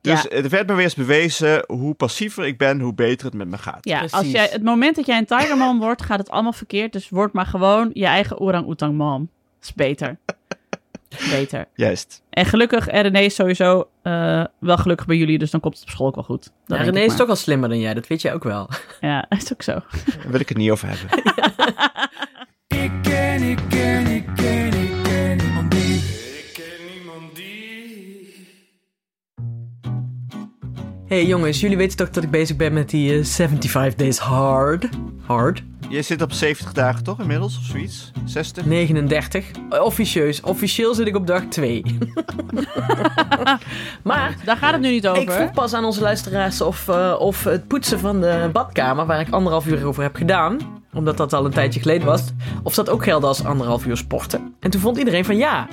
[SPEAKER 2] Dus
[SPEAKER 1] Ja.
[SPEAKER 2] er werd me weer eens bewezen hoe passiever ik ben, hoe beter het met me gaat.
[SPEAKER 1] ja. als jij, het moment dat jij een Tigerman wordt, gaat het allemaal verkeerd. Dus word maar gewoon je eigen orang-oetang mom. Is beter. <laughs> beter.
[SPEAKER 2] Juist.
[SPEAKER 1] En gelukkig, en René is sowieso eh, wel gelukkig bij jullie, dus dan komt het op school ook wel goed.
[SPEAKER 3] Ja, René
[SPEAKER 1] ik
[SPEAKER 3] is toch al slimmer dan jij, dat weet jij ook wel. <laughs>
[SPEAKER 1] Ja, is ook zo.
[SPEAKER 2] Daar wil ik het niet over hebben. <laughs>
[SPEAKER 4] Ik ken, ik ken, ik ken, ik ken
[SPEAKER 3] hey, jongens, jullie weten toch dat ik bezig ben met die eh, 75 Days Hard? Hard?
[SPEAKER 2] Je zit op 70 dagen toch inmiddels, of zoiets? 60?
[SPEAKER 3] 39. Officieus. Officieel zit ik op dag 2. <laughs> maar
[SPEAKER 1] Daar gaat het nu niet over.
[SPEAKER 3] ik vroeg pas aan onze luisteraars of, eh, of het poetsen van de badkamer, waar ik anderhalf uur over heb gedaan, omdat dat al een tijdje geleden was, of dat ook geldt als anderhalf uur sporten. En toen vond iedereen van ja.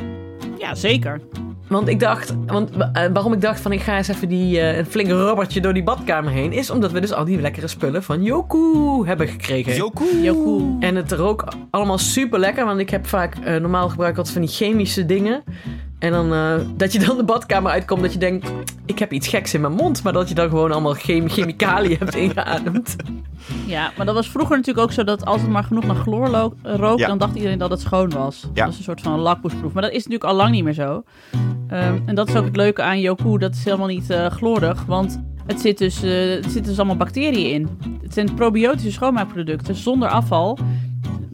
[SPEAKER 1] Ja, zeker.
[SPEAKER 3] Want ik dacht, want, eh, waarom ik dacht van ik ga eens even die, eh, een flinke rubbertje door die badkamer heen, is omdat we dus al die lekkere spullen van Yoku hebben gekregen.
[SPEAKER 1] Yoku.
[SPEAKER 3] En het rook allemaal super lekker, want ik heb vaak eh, normaal gebruik ik altijd van die chemische dingen. En dan eh, dat je dan de badkamer uitkomt dat je denkt, ik heb iets geks in mijn mond, maar dat je dan gewoon allemaal chem chemicaliën hebt ingeademd.
[SPEAKER 1] Ja, maar dat was vroeger natuurlijk ook zo dat als het maar genoeg naar chloor lo- rook,
[SPEAKER 2] Ja.
[SPEAKER 1] dan dacht iedereen dat het schoon was.
[SPEAKER 2] Ja.
[SPEAKER 1] Dat is een soort van lakmoesproef. Maar dat is natuurlijk al lang niet meer zo. Ehm, en dat is ook het leuke aan Yoku, dat is helemaal niet eh chlorig, want het zit dus, eh, er zitten dus allemaal bacteriën in. Het zijn probiotische schoonmaakproducten zonder afval,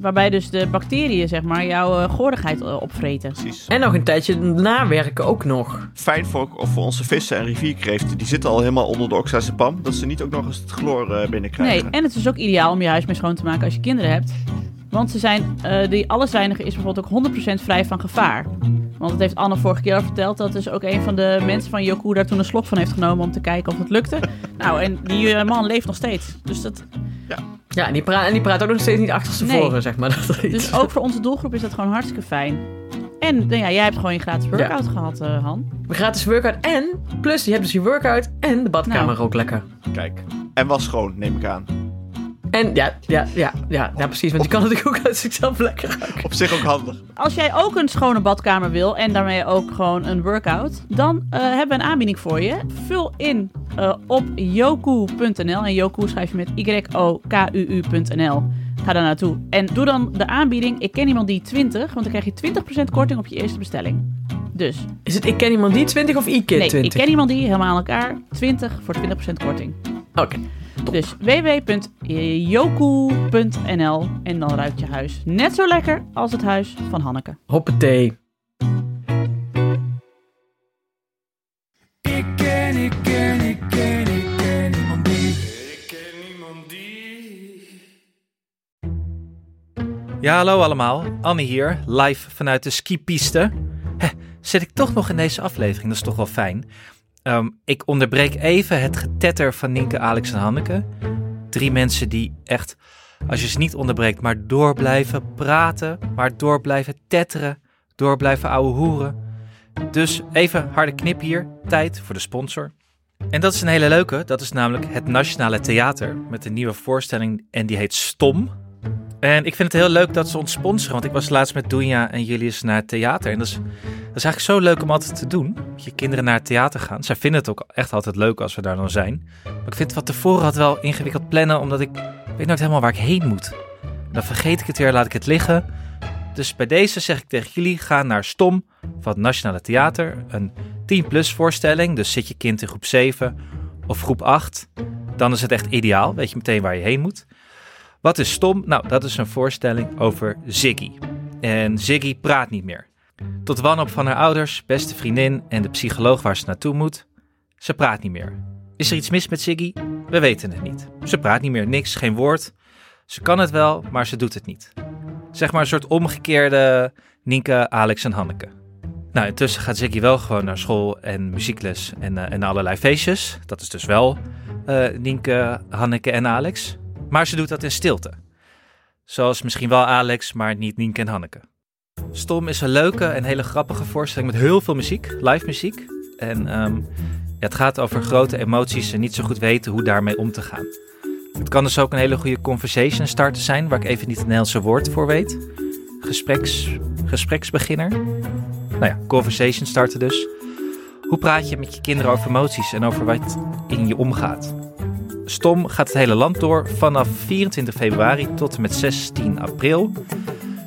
[SPEAKER 1] waarbij dus de bacteriën, zeg maar, jouw uh, goorigheid eh, opvreten.
[SPEAKER 2] Precies.
[SPEAKER 3] En nog een tijdje nawerken ook nog.
[SPEAKER 2] Fijn voor, voor onze vissen en rivierkreeften. Die zitten al helemaal onder de oxazepam. Dat ze niet ook nog eens het chloor eh, binnenkrijgen.
[SPEAKER 1] Nee, en het is ook ideaal om je huis mee schoon te maken als je kinderen hebt. Want ze zijn, eh die allesweinige is bijvoorbeeld ook 100% vrij van gevaar. Want het heeft Anne vorige keer al verteld dat dus ook een van de mensen van Yoku daar toen een slok van heeft genomen om te kijken of het lukte. <laughs> Nou, en die eh, man leeft nog steeds. Dus, dat,
[SPEAKER 3] Ja, en die, pra en die praat ook nog steeds niet achter
[SPEAKER 1] Nee.
[SPEAKER 3] tevoren, zeg maar. <laughs> Dat er iets-
[SPEAKER 1] dus ook voor onze doelgroep is dat gewoon hartstikke fijn. En nou ja, jij hebt gewoon je gratis workout gehad, eh, Han.
[SPEAKER 3] Een gratis workout en, plus je hebt dus je workout en de badkamer
[SPEAKER 1] Nou.
[SPEAKER 3] ook lekker.
[SPEAKER 2] Kijk. En was schoon, neem ik aan.
[SPEAKER 3] En ja, ja, ja, ja, ja precies, want je kan natuurlijk ook uit zichzelf lekker ruiken.
[SPEAKER 2] Op zich ook handig.
[SPEAKER 1] Als jij ook een schone badkamer wil en daarmee ook gewoon een workout, dan eh, hebben we een aanbieding voor je. Vul in eh, op yoku.nl en Yoku schrijf je met y-o-k-u-u.nl. Ga daar naartoe en doe dan de aanbieding Ik ken iemand die 20, want dan krijg je 20% korting op je eerste bestelling. Dus,
[SPEAKER 3] Is het ik ken iemand die 20 of ik ken
[SPEAKER 1] nee,
[SPEAKER 3] 20?
[SPEAKER 1] ik ken iemand die helemaal aan elkaar 20 voor 20% korting.
[SPEAKER 3] Oké.
[SPEAKER 1] Dus www.yoku.nl en dan ruikt je huis net zo lekker als het huis van Hanneke.
[SPEAKER 3] Hoppatee.
[SPEAKER 5] Ja, hallo allemaal. Anne hier, live vanuit de skipiste. Hè, zit ik toch nog in deze aflevering, dat is toch wel fijn. Ehm, ik onderbreek even het getetter van Nienke, Alex en Hanneke. Drie mensen die echt, als je ze niet onderbreekt, maar door blijven praten, maar door blijven tetteren, door blijven ouwe hoeren. Dus even harde knip hier, tijd voor de sponsor. En dat is een hele leuke, dat is namelijk het Nationale Theater met een nieuwe voorstelling en die heet Stom. En ik vind het heel leuk dat ze ons sponsoren. Want ik was laatst met Doenja en Julius naar theater. En dat is, dat is eigenlijk zo leuk om altijd te doen. Dat je kinderen naar het theater gaan. Zij vinden het ook echt altijd leuk als we daar dan zijn. Maar ik vind het wat tevoren had wel ingewikkeld plannen. Omdat ik weet nooit helemaal waar ik heen moet. Dan vergeet ik het weer, laat ik het liggen. Dus bij deze zeg ik tegen jullie, ga naar STOM van het Nationale Theater. Een 10-plus voorstelling. Dus zit je kind in groep 7 of groep 8. Dan is het echt ideaal. Weet je meteen waar je heen moet. Wat is stom? Nou, dat is een voorstelling over Ziggy. En Ziggy praat niet meer. Tot wanhoop van haar ouders, beste vriendin en de psycholoog waar ze naartoe moet. Ze praat niet meer. Is er iets mis met Ziggy? We weten het niet. Ze praat niet meer, niks, geen woord. Ze kan het wel, maar ze doet het niet. Zeg maar een soort omgekeerde Nienke, Alex en Hanneke. Nou, intussen gaat Ziggy wel gewoon naar school en muziekles en, eh, en allerlei feestjes. Dat is dus wel eh Nienke, Hanneke en Alex. Maar ze doet dat in stilte. Zoals misschien wel Alex, maar niet Nienke en Hanneke. Stom is een leuke en hele grappige voorstelling met heel veel muziek, live muziek. En ehm, het gaat over grote emoties en niet zo goed weten hoe daarmee om te gaan. Het kan dus ook een hele goede conversation starter zijn, waar ik even niet het Nederlandse woord voor weet. Gespreks, gespreksbeginner. Nou ja, conversation starter dus. Hoe praat je met je kinderen over emoties en over wat in je omgaat? Stom gaat het hele land door vanaf 24 februari tot en met 16 april.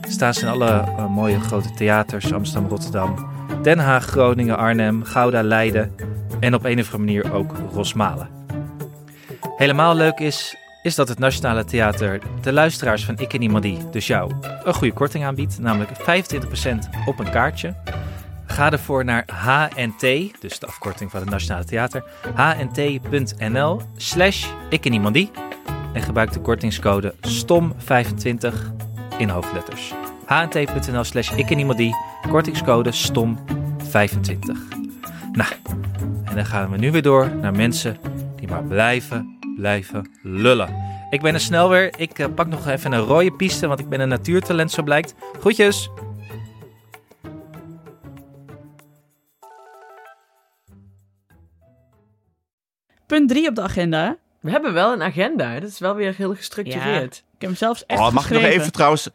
[SPEAKER 5] Staan ze in alle eh, mooie grote theaters, Amsterdam, Rotterdam, Den Haag, Groningen, Arnhem, Gouda, Leiden en op een of andere manier ook Rosmalen. Helemaal leuk is, is dat het Nationale Theater de luisteraars van Ik en Iemand Die, dus jou, een goede korting aanbiedt, namelijk 25% op een kaartje. Ga ervoor naar HNT, dus de afkorting van het Nationale Theater, hnt.nl slash Ik en Iemand Die en gebruik de kortingscode STOM25 in hoofdletters. hnt.nl slash Ik en Iemand Die, kortingscode STOM25. Nou, en dan gaan we nu weer door naar mensen die maar blijven, blijven lullen. Ik ben er snel weer. Ik eh, pak nog even een rode piste, want ik ben een natuurtalent, zo blijkt. Groetjes!
[SPEAKER 1] Punt 3 op de agenda.
[SPEAKER 3] We hebben wel een agenda. Dat is wel weer heel gestructureerd.
[SPEAKER 1] Ik heb hem zelfs echt
[SPEAKER 2] Oh, mag ik nog even trouwens...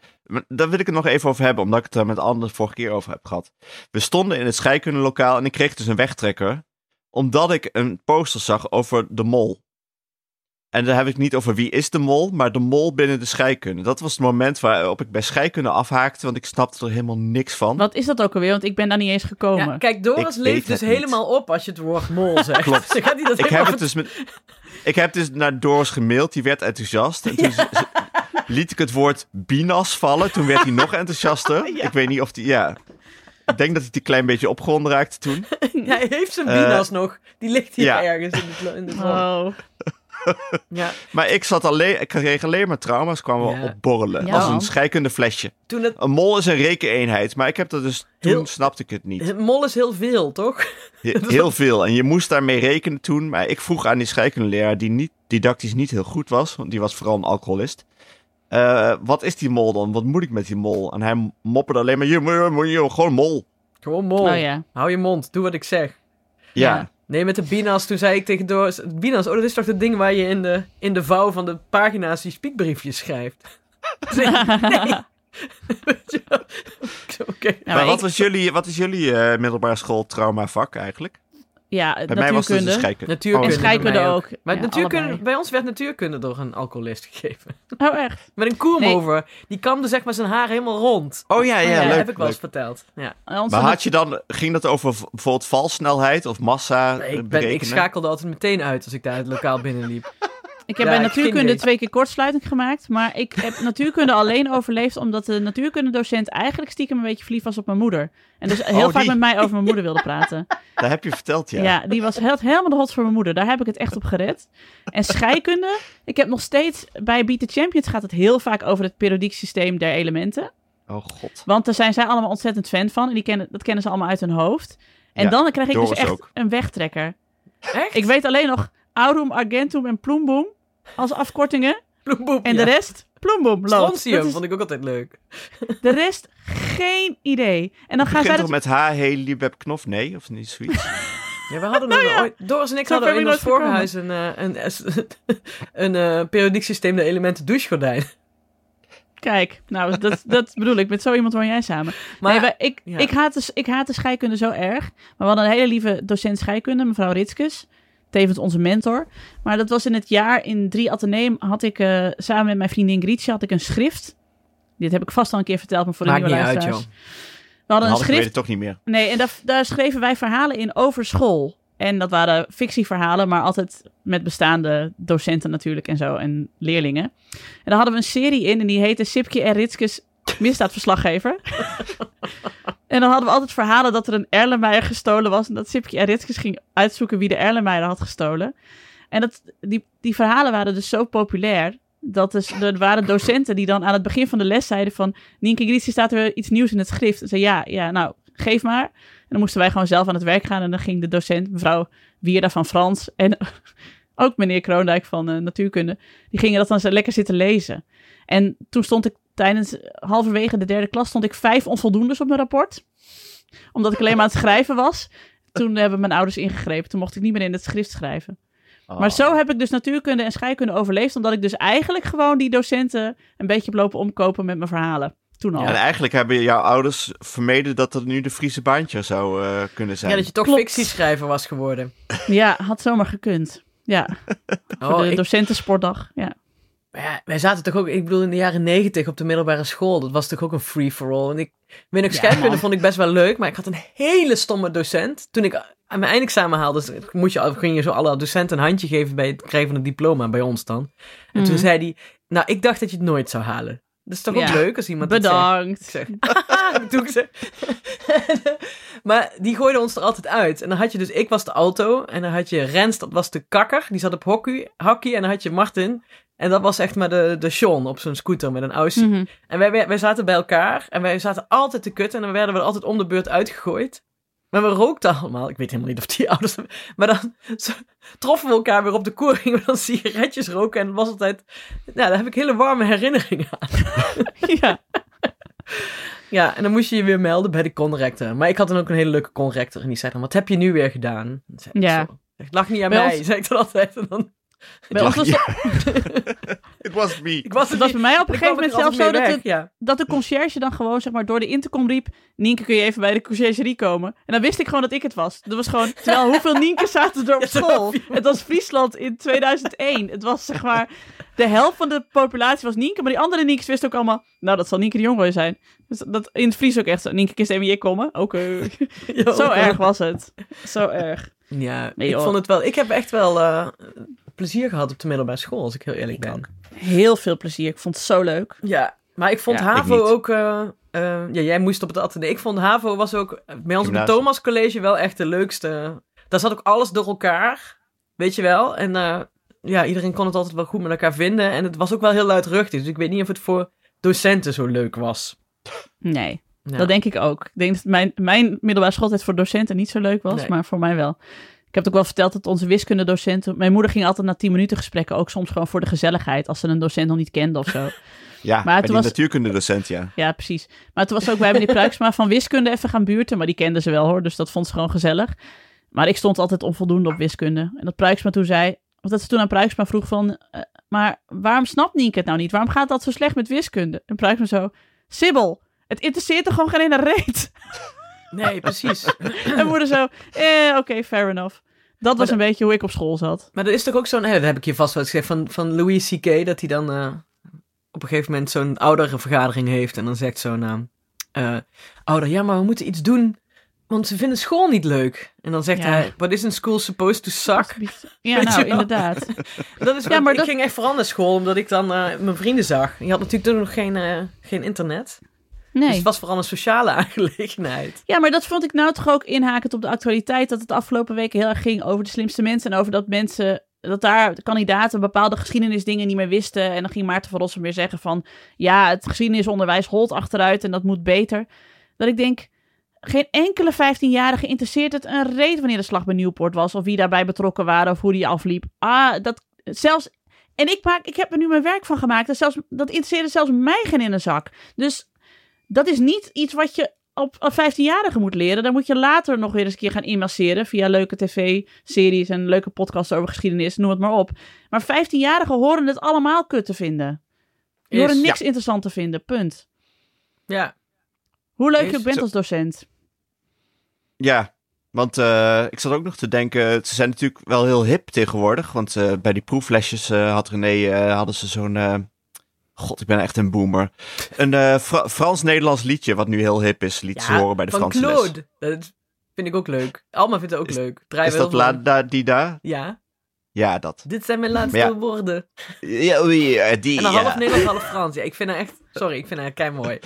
[SPEAKER 2] Daar wil ik het nog even over hebben, omdat ik het er met Anne de vorige keer over heb gehad. We stonden in het scheikundelokaal en ik kreeg dus een wegtrekker. Omdat ik een poster zag over de mol. En dan heb ik het niet over wie is de mol, maar de mol binnen de scheikunde. Dat was het moment waarop ik bij scheikunde afhaakte, want ik snapte er helemaal niks van.
[SPEAKER 1] Wat is dat ook alweer? Want ik ben daar niet eens gekomen.
[SPEAKER 3] Ja, kijk, Doris leeft dus
[SPEAKER 2] het niet.
[SPEAKER 3] helemaal op als je het woord mol <laughs> zegt.
[SPEAKER 2] Klopt.
[SPEAKER 3] Ze gaat niet dat
[SPEAKER 2] Ik heb het dus met... Ik heb dus naar Doris gemaild, die werd enthousiast. En toen liet ik het woord binas vallen, toen werd hij nog <laughs> enthousiaster.
[SPEAKER 1] Ja.
[SPEAKER 2] Ik weet niet of die... Ja. Ik denk dat hij een klein beetje opgewonden raakte toen. <laughs>
[SPEAKER 3] Hij heeft zijn
[SPEAKER 2] Eh,
[SPEAKER 3] binas nog. Die ligt hier
[SPEAKER 2] ja.
[SPEAKER 3] ergens in de, in de zon. Ja. <laughs>
[SPEAKER 2] Maar ik zat alleen, ik kreeg alleen maar trauma's, kwamen
[SPEAKER 3] Ja.
[SPEAKER 2] we opborrelen.
[SPEAKER 1] Ja.
[SPEAKER 2] Als een scheikunde flesje.
[SPEAKER 3] Toen het,
[SPEAKER 2] Een mol is een rekeneenheid, maar ik heb dat dus, toen
[SPEAKER 3] Heel-
[SPEAKER 2] snapte ik het niet.
[SPEAKER 3] mol is heel veel, toch?
[SPEAKER 2] He- <laughs> Heel veel. En je moest daarmee rekenen toen. Maar ik vroeg aan die scheikundeleraar, die niet, didactisch niet heel goed was, want die was vooral een alcoholist. eh, wat is die mol dan? Wat moet ik met die mol? En hij mopperde alleen maar, je moet je, je, gewoon mol.
[SPEAKER 3] Gewoon mol.
[SPEAKER 1] Oh ja.
[SPEAKER 3] Hou je mond, doe wat ik zeg.
[SPEAKER 2] Ja.
[SPEAKER 1] Ja.
[SPEAKER 3] Nee, met de binas, toen zei ik tegen Doris... Binas, oh, dat is toch het ding waar je in de, in de vouw van de pagina's die spiekbriefjes schrijft? <laughs> nee. nee. <laughs> <laughs>
[SPEAKER 2] Maar
[SPEAKER 1] maar
[SPEAKER 2] wat,
[SPEAKER 1] ik-
[SPEAKER 2] was jullie, wat is jullie eh, middelbare school traumavak eigenlijk?
[SPEAKER 1] Ja,
[SPEAKER 2] Bij mij was het dus
[SPEAKER 1] natuurkunde.
[SPEAKER 2] scheikunde.
[SPEAKER 3] Natuurkunde.
[SPEAKER 1] En scheikunde
[SPEAKER 3] mij
[SPEAKER 1] ook.
[SPEAKER 3] Maar
[SPEAKER 1] Ja,
[SPEAKER 3] natuurkunde,
[SPEAKER 1] allebei.
[SPEAKER 3] bij ons werd natuurkunde door een alcoholist gegeven. <laughs>
[SPEAKER 1] Oh, echt?
[SPEAKER 3] Met een koem
[SPEAKER 1] Nee.
[SPEAKER 3] over. Die kamde zeg maar zijn haar helemaal rond.
[SPEAKER 2] Oh ja, ja, leuk.
[SPEAKER 3] heb ik wel eens verteld. Ja.
[SPEAKER 2] Maar had je dan, ging dat over bijvoorbeeld valsnelheid of massa
[SPEAKER 3] Nee, ik, ben, ik schakelde altijd meteen uit als ik daar het lokaal binnenliep.
[SPEAKER 1] Ik heb
[SPEAKER 3] Ja,
[SPEAKER 1] bij natuurkunde twee keer kortsluiting gemaakt. Maar ik heb <laughs> natuurkunde alleen overleefd omdat de natuurkundedocent eigenlijk stiekem een beetje verliefd was op mijn moeder. En dus <laughs> heel
[SPEAKER 2] Oh,
[SPEAKER 1] vaak
[SPEAKER 2] die.
[SPEAKER 1] met mij over mijn moeder wilde praten. <laughs>
[SPEAKER 2] Dat heb je verteld, ja.
[SPEAKER 1] Ja, die was heel, helemaal de hot voor mijn moeder. Daar heb ik het echt op gered. En scheikunde, ik heb nog steeds... Bij Beat the Champions gaat het heel vaak over het periodiek systeem der elementen.
[SPEAKER 2] Oh god.
[SPEAKER 1] Want daar zijn zij allemaal ontzettend fan van. En die kennen, dat kennen ze allemaal uit hun hoofd. En
[SPEAKER 2] Ja,
[SPEAKER 1] dan krijg ik dus echt
[SPEAKER 2] ook.
[SPEAKER 1] een wegtrekker.
[SPEAKER 3] Echt?
[SPEAKER 1] Ik weet alleen nog Aurum, Argentum en Ploemboom als afkortingen.
[SPEAKER 3] Ploemboem,
[SPEAKER 1] En
[SPEAKER 3] ja.
[SPEAKER 1] de rest, Ploemboom. lood.
[SPEAKER 3] Strontium
[SPEAKER 1] is-
[SPEAKER 3] vond ik ook altijd leuk.
[SPEAKER 1] De rest, geen idee. En dan gaan zij dat...
[SPEAKER 2] toch met H, He, Liebeb, Knof? Nee, of niet zoiets? <laughs>
[SPEAKER 3] Ja, we hadden er ooit, Doris en ik
[SPEAKER 1] Zo
[SPEAKER 3] hadden in ons
[SPEAKER 1] ik nooit
[SPEAKER 3] vorige huis een, eh, een, <laughs> een, eh, periodiek systeem de elementen douchegordijn.
[SPEAKER 1] Kijk, nou, dat, dat bedoel ik. Met zo iemand woon jij samen.
[SPEAKER 3] Maar
[SPEAKER 1] nee, ik,
[SPEAKER 3] ja.
[SPEAKER 1] ik, haat de, ik haat de scheikunde zo erg. Maar we hadden een hele lieve docent scheikunde, mevrouw Ritskes. Tevens onze mentor. Maar dat was in het jaar in drie Atheneum had ik eh, samen met mijn vriendin Grietje had ik een schrift. Dit heb ik vast al een keer verteld, maar voor de
[SPEAKER 3] maakt niet
[SPEAKER 1] nieuwe
[SPEAKER 3] uit, joh.
[SPEAKER 1] We
[SPEAKER 2] Dan
[SPEAKER 1] hadden een
[SPEAKER 2] had ik weet
[SPEAKER 1] schrift
[SPEAKER 2] het toch niet meer.
[SPEAKER 1] Nee, en daar, daar schreven wij verhalen in over school. En dat waren fictieverhalen, maar altijd met bestaande docenten natuurlijk en zo en leerlingen. En daar hadden we een serie in en die heette Sipke en Ritskes misdaadverslaggever. <laughs> en dan hadden we altijd verhalen dat er een Erlenmeyer gestolen was en dat Sipke en ging uitzoeken wie de Erlenmeyer had gestolen. En dat, die, die verhalen waren dus zo populair dat dus, er waren docenten die dan aan het begin van de les zeiden van... Nienke Grietje staat er iets nieuws in het schrift. En zei ja, ja, nou, geef maar. En dan moesten wij gewoon zelf aan het werk gaan. En dan ging de docent, mevrouw Wierda van Frans... en <laughs> ook meneer Kroondijk van eh, natuurkunde... die gingen dat dan lekker zitten lezen. En toen stond ik tijdens halverwege de derde klas... stond ik vijf onvoldoendes op mijn rapport. Omdat ik alleen maar aan het schrijven was. Toen hebben mijn ouders ingegrepen. Toen mocht ik niet meer in het schrift schrijven. Maar zo heb ik dus natuurkunde en scheikunde overleefd, omdat ik dus eigenlijk gewoon die docenten een beetje heb lopen omkopen met mijn verhalen. Toen al.
[SPEAKER 2] En eigenlijk hebben jouw ouders vermeden dat dat nu de Friese baantje zou eh, kunnen zijn.
[SPEAKER 3] Ja, dat je toch
[SPEAKER 1] Klopt.
[SPEAKER 3] fictieschrijver was geworden.
[SPEAKER 1] Ja, had zomaar gekund. Ja, <laughs> voor
[SPEAKER 3] Oh,
[SPEAKER 1] de
[SPEAKER 3] ik-
[SPEAKER 1] docentensportdag. Ja.
[SPEAKER 3] Maar ja, wij zaten toch ook, ik bedoel, in de jaren negentig op de middelbare school. Dat was toch ook een free-for-all. En ik, nog,
[SPEAKER 1] Ja,
[SPEAKER 3] scheikunde
[SPEAKER 1] man.
[SPEAKER 3] vond ik best wel leuk, maar ik had een hele stomme docent. Toen ik aan mijn eindexamen haalde, dus moet je, ging je zo alle docenten een handje geven bij het krijgen van het diploma, bij ons dan. En toen
[SPEAKER 1] Mhm.
[SPEAKER 3] zei hij, nou, ik dacht dat je het nooit zou halen. Dat is toch ook
[SPEAKER 1] Ja.
[SPEAKER 3] leuk als iemand dat zegt.
[SPEAKER 1] Bedankt.
[SPEAKER 3] Ik zeg, <laughs> doe ik ze. <laughs> maar die gooiden ons er altijd uit. En dan had je dus, ik was de auto. En dan had je Rens, dat was de kakker. Die zat op hockey. hockey en dan had je Martin. En dat was echt maar de, de Sean op zo'n scooter met een Aussie.
[SPEAKER 1] Mhm.
[SPEAKER 3] En wij, wij, wij zaten bij elkaar. En wij zaten altijd te kutten. En dan werden we altijd om de beurt uitgegooid. Maar we rookten allemaal. Ik weet helemaal niet of die <laughs> ouders... Maar dan <laughs> zo, troffen we elkaar weer op de koer. Gingen we dan sigaretjes roken. En was altijd... Nou, daar heb ik hele warme herinneringen aan. <laughs>
[SPEAKER 1] ja.
[SPEAKER 3] Ja, en dan moest je je weer melden bij de conrector. Maar ik had dan ook een hele leuke conrector. En die zei dan, wat heb je nu weer gedaan? Zei
[SPEAKER 1] Ja.
[SPEAKER 3] zo, Het lag niet aan
[SPEAKER 1] Bij
[SPEAKER 3] mij,
[SPEAKER 1] ons-
[SPEAKER 3] zei ik dan altijd. En dan,
[SPEAKER 1] Bij ons was,
[SPEAKER 2] It was me.
[SPEAKER 3] ik was
[SPEAKER 1] het was bij mij op een
[SPEAKER 3] ik
[SPEAKER 1] gegeven moment zelfs zo dat
[SPEAKER 3] weg,
[SPEAKER 1] de,
[SPEAKER 3] ja.
[SPEAKER 1] dat de conciërge dan gewoon zeg maar door de intercom riep... Nienke, kun je even bij de conciërgerie komen? En dan wist ik gewoon dat ik het was. Dat was gewoon... Terwijl <laughs> hoeveel Nienke zaten er op school? Het was Friesland in 2001. Het was zeg maar... De helft van de populatie was Nienke, maar die andere Nienkes wisten ook allemaal... Nou, dat zal Nienke de Jonge zijn. Dus dat in het Fries ook echt zo. Nienke, kist even je komen? Oké. <laughs>
[SPEAKER 3] Ja,
[SPEAKER 1] Zo erg was het. Zo erg.
[SPEAKER 3] Ja,
[SPEAKER 1] Nee,
[SPEAKER 3] ik vond het wel... Ik heb echt wel eh, plezier gehad op de middelbare school, als ik heel eerlijk ben.
[SPEAKER 1] Heel veel plezier. Ik vond het zo leuk.
[SPEAKER 3] Ja, maar ik vond
[SPEAKER 1] Ja,
[SPEAKER 3] HAVO ook... eh, eh, ja, jij moest op het atelier. Ik vond HAVO was ook bij ons op het. Thomas College wel echt de leukste. Daar zat ook alles door elkaar, weet je wel. En eh, ja, iedereen kon het altijd wel goed met elkaar vinden. En het was ook wel heel luidruchtig. Dus ik weet niet of het voor docenten zo leuk was.
[SPEAKER 1] Nee.
[SPEAKER 3] Ja.
[SPEAKER 1] Dat denk ik ook. Ik denk dat mijn, mijn middelbare schooltijd voor docenten niet zo leuk was,
[SPEAKER 3] Nee.
[SPEAKER 1] maar voor mij wel. Ik heb het ook wel verteld dat onze wiskundedocenten... Mijn moeder ging altijd na 10 minuten gesprekken, ook soms gewoon voor de gezelligheid, als ze een docent nog niet kende of zo. <laughs>
[SPEAKER 2] Ja,
[SPEAKER 1] Maar
[SPEAKER 2] en
[SPEAKER 1] toen was-
[SPEAKER 2] natuurkundedocent, ja. <laughs>
[SPEAKER 1] ja, precies. Maar toen was ook bij meneer Pruiksma van wiskunde even gaan buurten, maar die kende ze wel hoor, dus dat vond ze gewoon gezellig. Maar ik stond altijd onvoldoende op wiskunde. En dat Pruiksma toen zei, of dat ze toen aan Pruiksma vroeg van, eh, maar waarom snapt Nienke het nou niet? Waarom gaat dat zo slecht met wiskunde? En Pruiksma zo, Sibyl, het interesseert er gewoon geen ene reet.
[SPEAKER 3] Nee, precies. <laughs>
[SPEAKER 1] En moeder zo, eh, oké, fair enough. Dat was
[SPEAKER 3] dat-
[SPEAKER 1] een beetje hoe ik op school zat.
[SPEAKER 3] Maar er is toch ook zo'n, hè, dat heb ik je vast wel eens gezegd, van, van Louis C.K. dat hij dan eh, op een gegeven moment zo'n ouderenvergadering heeft. En dan zegt zo'n eh, eh, ouder, ja, maar we moeten iets doen, want ze vinden school niet leuk. En dan zegt
[SPEAKER 1] Ja.
[SPEAKER 3] hij, what isn't school supposed to suck?
[SPEAKER 1] Ja, nou, inderdaad. <laughs>
[SPEAKER 3] Dat is
[SPEAKER 1] Ja, maar
[SPEAKER 3] ik
[SPEAKER 1] dat-
[SPEAKER 3] ging echt vooral naar school, omdat ik dan eh, mijn vrienden zag. Je had natuurlijk toen nog geen, eh, geen internet. Dus
[SPEAKER 1] Nee.
[SPEAKER 3] het was vooral een sociale <laughs> aangelegenheid.
[SPEAKER 1] Ja, maar dat vond ik nou toch ook inhakend op de actualiteit. Dat het de afgelopen weken heel erg ging over de slimste mensen. En over dat mensen, dat daar de kandidaten bepaalde geschiedenisdingen niet meer wisten. En dan ging Maarten van Rossum weer zeggen van... Ja, het geschiedenisonderwijs holt achteruit en dat moet beter. Dat ik denk, geen enkele 15-jarige interesseert het een reet wanneer de slag bij Nieuwpoort was. Of wie daarbij betrokken waren of hoe die afliep. Ah, dat zelfs... En ik, maak, ik heb er nu mijn werk van gemaakt. Dat, zelfs, dat interesseerde zelfs mij geen in een zak. Dus dat is niet iets wat je op, op 15-jarigen moet leren. Dan moet je later nog weer eens een keer gaan inmasseren via leuke tv-series en leuke podcasts over geschiedenis, noem het maar op. Maar 15-jarigen horen het allemaal kut te vinden. Die horen niks interessant te vinden, punt.
[SPEAKER 3] Ja,
[SPEAKER 1] Hoe leuk
[SPEAKER 3] Is-
[SPEAKER 1] je ook bent
[SPEAKER 2] zo-
[SPEAKER 1] als docent.
[SPEAKER 2] Ja, want eh, ik zat ook nog te denken, ze zijn natuurlijk wel heel hip tegenwoordig. Want eh, bij die proeflesjes eh, had René, eh, hadden ze zo'n, eh, god ik ben echt een boomer. Een eh, Fra- Frans-Nederlands liedje wat nu heel hip is, liet ze
[SPEAKER 3] Ja,
[SPEAKER 2] horen bij de
[SPEAKER 3] van
[SPEAKER 2] Franse les.
[SPEAKER 3] Claude. Dat vind ik ook leuk. Alma vindt het ook
[SPEAKER 2] Is-
[SPEAKER 3] leuk. Draai
[SPEAKER 2] Is dat. La Da Di Da?
[SPEAKER 3] Ja,
[SPEAKER 2] Ja, dat.
[SPEAKER 3] dit zijn mijn laatste
[SPEAKER 2] ja.
[SPEAKER 3] woorden.
[SPEAKER 2] Ja, eh, die,
[SPEAKER 3] En dan
[SPEAKER 2] ja.
[SPEAKER 3] half Nederlands, half Frans. Ja, ik vind haar echt... Sorry, ik vind haar kei mooi. <laughs>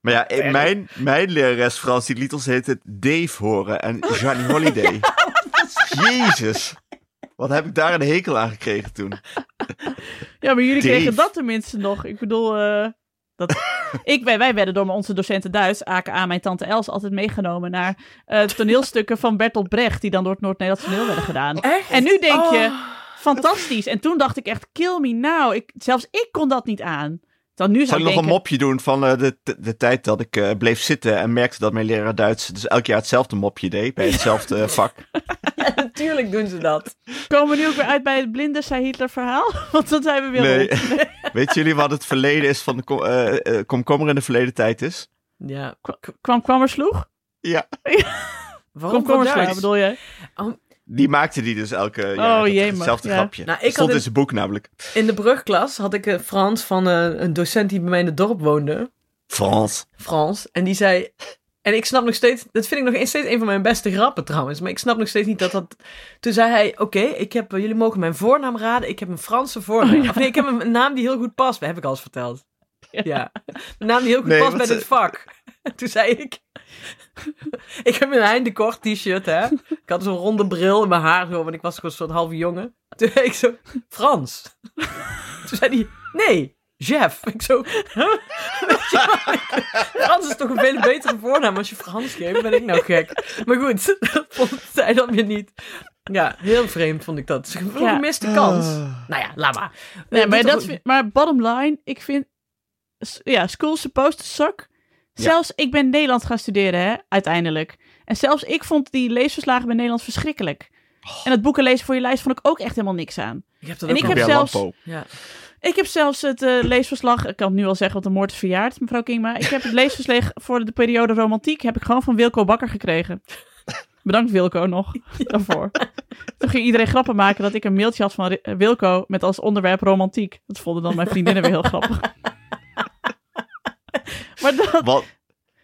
[SPEAKER 2] Maar ja, mijn, mijn lerares Frans, die liet ons heet het Dave horen en <laughs> Johnny Holiday. Jezus. Wat heb ik daar een hekel aan gekregen toen? <laughs>
[SPEAKER 1] Ja, maar jullie
[SPEAKER 2] Dave.
[SPEAKER 1] kregen dat tenminste nog. Ik bedoel, eh, dat... <laughs> ik, wij, wij werden door onze docenten Duits, aka mijn tante Els, altijd meegenomen naar eh, toneelstukken van Bertolt Brecht, die dan door het Noord-Nederlands toneel werden gedaan.
[SPEAKER 3] Echt?
[SPEAKER 1] En nu denk je,
[SPEAKER 3] Oh.
[SPEAKER 1] fantastisch. En toen dacht ik echt, kill me now. Ik, zelfs ik kon dat niet aan. Dan nu
[SPEAKER 2] Zou
[SPEAKER 1] zou
[SPEAKER 2] ik nog een mopje doen van eh, de, de, tijd dat ik eh, bleef zitten en merkte dat mijn leraar Duits dus elk jaar hetzelfde mopje deed bij hetzelfde eh, vak? <laughs>
[SPEAKER 3] Ja, natuurlijk doen ze dat.
[SPEAKER 1] komen we nu ook weer uit bij het blinde zei Hitler verhaal? <laughs> Want dan zijn we weer
[SPEAKER 2] Nee.
[SPEAKER 1] rond. <laughs>
[SPEAKER 2] Weten jullie wat het verleden is van de kom, komkommer in de verleden tijd is?
[SPEAKER 3] Ja.
[SPEAKER 1] Kwam kwam sloeg?
[SPEAKER 2] Ja,
[SPEAKER 3] Waarom
[SPEAKER 1] Komkommer bedoel je?
[SPEAKER 2] Die maakte die dus elke jaar.
[SPEAKER 1] Oh, jee,
[SPEAKER 2] Hetzelfde
[SPEAKER 1] ja.
[SPEAKER 2] grapje.
[SPEAKER 3] Nou, ik
[SPEAKER 2] stond
[SPEAKER 3] had
[SPEAKER 2] in zijn boek namelijk.
[SPEAKER 3] In de brugklas had ik een Frans van eh, een docent die bij mij in het dorp woonde.
[SPEAKER 2] Frans.
[SPEAKER 3] Frans. En die zei... En ik snap nog steeds... Dat vind ik nog steeds een van mijn beste grappen trouwens. Maar ik snap nog steeds niet dat dat... Toen zei hij... Oké, ik heb... eh, jullie mogen mijn voornaam raden. Ik heb een Franse voornaam.
[SPEAKER 1] Oh, ja.
[SPEAKER 3] Of nee, ik heb een, naam die heel goed past. Dat heb ik al eens verteld.
[SPEAKER 1] Ja.
[SPEAKER 3] Ja. Een naam die heel goed
[SPEAKER 2] Nee,
[SPEAKER 3] past bij dit
[SPEAKER 2] ze-
[SPEAKER 3] vak. <laughs> Toen zei ik... <laughs> ik heb een Hein de Kort t-shirt, hè. Ik had zo'n ronde bril in mijn haar zo. Want ik was gewoon een soort halve jongen. <laughs> Toen zei ik zo... Frans. <laughs> Toen zei hij... Nee, Jeff. Ik zo... huh? Weet je wat? Frans is toch een veel betere voornaam als je Frans geeft. Ben ik nou gek? Maar goed, dat vond zij dan weer niet. Ja, heel vreemd vond ik dat. Een
[SPEAKER 1] Ja.
[SPEAKER 3] gemiste kans.
[SPEAKER 2] Ah.
[SPEAKER 3] Nou ja, laat maar.
[SPEAKER 1] Nee, maar, dat vind- maar bottom line, ik vind... Ja, school supposed to suck. Zelfs ik ben Nederlands gaan studeren, hè, uiteindelijk. En zelfs ik vond die leesverslagen bij Nederlands verschrikkelijk. En het boeken lezen voor je lijst vond ik ook echt helemaal niks aan.
[SPEAKER 3] Ik heb dat
[SPEAKER 1] En
[SPEAKER 3] ook
[SPEAKER 1] ik heb zelfs-.
[SPEAKER 3] Ja.
[SPEAKER 1] Ik heb zelfs het eh, leesverslag, ik kan het nu al zeggen, want de moord is verjaard, mevrouw Kingma. Ik heb het <laughs> leesverslag voor de periode romantiek, heb ik gewoon van Wilco Bakker gekregen. Bedankt Wilco nog <laughs> daarvoor. Toen ging iedereen grappen maken dat ik een mailtje had van Wilco met als onderwerp romantiek. Dat vonden dan mijn vriendinnen weer heel grappig. <laughs> <laughs> maar dat,
[SPEAKER 2] Wat?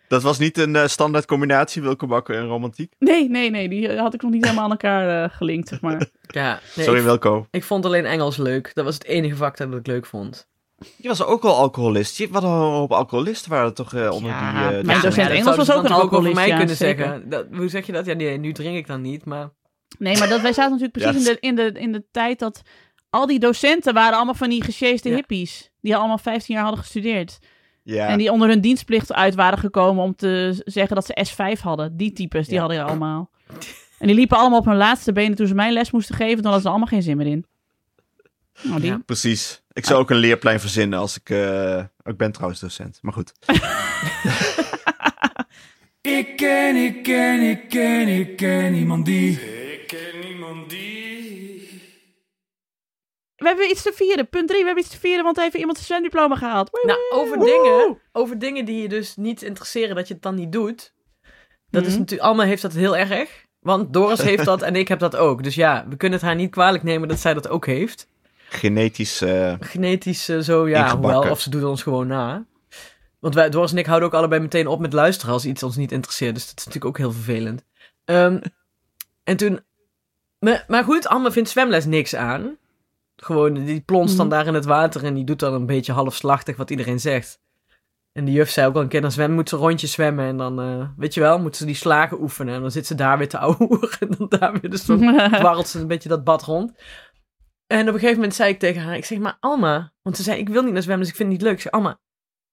[SPEAKER 2] Dat was niet een eh, standaard combinatie, Wilco Bakker en romantiek.
[SPEAKER 1] nee, nee, nee, die had ik nog niet helemaal aan elkaar eh, gelinkt, zeg maar. <laughs>
[SPEAKER 3] Ja, nee,
[SPEAKER 2] Sorry
[SPEAKER 3] ik,
[SPEAKER 2] Wilco.
[SPEAKER 3] ik vond alleen Engels leuk. Dat was het enige vak dat ik leuk vond.
[SPEAKER 2] Je was ook wel alcoholist. Je, wat een hoop alcoholisten waren er toch eh, onder
[SPEAKER 1] Ja,
[SPEAKER 2] die... eh,
[SPEAKER 1] mijn docent Engels was ook een
[SPEAKER 3] over
[SPEAKER 1] alcoholist,
[SPEAKER 3] mij
[SPEAKER 1] ja,
[SPEAKER 3] kunnen
[SPEAKER 1] zeker.
[SPEAKER 3] zeggen. Dat, hoe zeg je dat? Ja, nee, nu drink ik dan niet, maar...
[SPEAKER 1] Nee, maar dat, wij zaten natuurlijk <laughs> precies in, de, in, de, in de tijd dat al die docenten waren allemaal van die gesjeesde
[SPEAKER 3] Ja.
[SPEAKER 1] hippies. Die allemaal 15 jaar hadden gestudeerd.
[SPEAKER 2] Ja.
[SPEAKER 1] En die onder hun dienstplicht uit waren gekomen om te zeggen dat ze S5 hadden. Die types, die
[SPEAKER 2] Ja.
[SPEAKER 1] hadden je allemaal. En die liepen allemaal op hun laatste benen toen ze mijn les moesten geven. Dan hadden ze er allemaal geen zin meer in. Nou, die.
[SPEAKER 3] Ja.
[SPEAKER 2] Precies. Ik zou ook een leerplein verzinnen als ik... eh, ik ben trouwens docent, maar goed. <laughs>
[SPEAKER 4] Ik ken, ik ken, ik ken, ik ken iemand die.
[SPEAKER 6] Ik ken niemand die.
[SPEAKER 1] We hebben iets te vieren. Punt 3, we hebben iets te vieren, want heeft iemand zijn zwemdiploma gehaald.
[SPEAKER 3] Nou, over dingen, over dingen die je dus niet interesseren, dat je het dan niet doet. Dat is
[SPEAKER 1] Mhm.
[SPEAKER 3] natuurlijk, Alma heeft dat heel erg. Want Doris <laughs> heeft dat en ik heb dat ook. Dus ja, we kunnen het haar niet kwalijk nemen dat zij dat ook heeft.
[SPEAKER 2] Genetisch... eh,
[SPEAKER 3] Genetisch eh, zo, ja,
[SPEAKER 2] Ingebakken.
[SPEAKER 3] hoewel, of ze doet ons gewoon na. Want wij, Doris en ik houden ook allebei meteen op met luisteren als iets ons niet interesseert. Dus dat is natuurlijk ook heel vervelend. Ehm, en toen... Maar, maar goed, Alma vindt zwemles niks aan. Gewoon, die plonst dan
[SPEAKER 1] Mhm.
[SPEAKER 3] daar in het water en die doet dan een beetje halfslachtig wat iedereen zegt. En de juf zei ook al een keer, dan zwemmen, moet ze rondjes zwemmen. En dan, eh, weet je wel, moet ze die slagen oefenen. En dan zit ze daar weer te ouwen. En dan daar weer, dus <laughs> dan dwarrelt ze een beetje dat bad rond. En op een gegeven moment zei ik tegen haar, ik zeg maar Alma, want ze zei ik wil niet naar zwemmen, dus ik vind het niet leuk. Ik zeg Alma,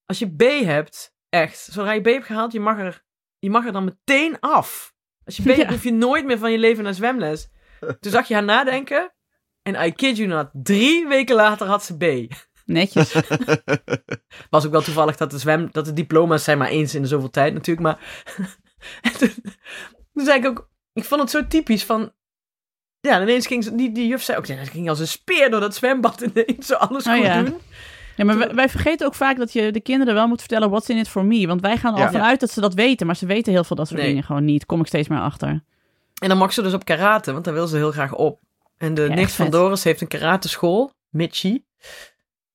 [SPEAKER 3] als je B hebt, echt, zodra je B hebt gehaald, je mag er, je mag er dan meteen af. Als je B <laughs>
[SPEAKER 1] Ja.
[SPEAKER 3] hebt, hoef je nooit meer van je leven naar zwemles. Toen zag je haar nadenken en I kid you not, drie weken later had ze B.
[SPEAKER 1] Netjes. <laughs>
[SPEAKER 3] Was ook wel toevallig dat de, zwem, dat de diploma's zijn maar eens in de zoveel tijd natuurlijk, maar <laughs> En toen, toen zei ik ook, ik vond het zo typisch van, ja, ineens ging ze, die, die juf zei ook, ja, ze ging als een speer door dat zwembad <laughs> ineens, zo alles
[SPEAKER 1] Oh
[SPEAKER 3] goed
[SPEAKER 1] ja.
[SPEAKER 3] doen.
[SPEAKER 1] Ja, maar wij, wij vergeten ook vaak dat je de kinderen wel moet vertellen what's in it for me. Want wij gaan er
[SPEAKER 2] Ja.
[SPEAKER 1] al vanuit dat ze dat weten, maar ze weten heel veel dat soort
[SPEAKER 3] Nee.
[SPEAKER 1] dingen gewoon niet. Kom ik steeds meer achter.
[SPEAKER 3] En dan mag ze dus op karate, want daar wil ze heel graag op. En de
[SPEAKER 1] Ja,
[SPEAKER 3] nicht van. Doris heeft een karateschool, Michi,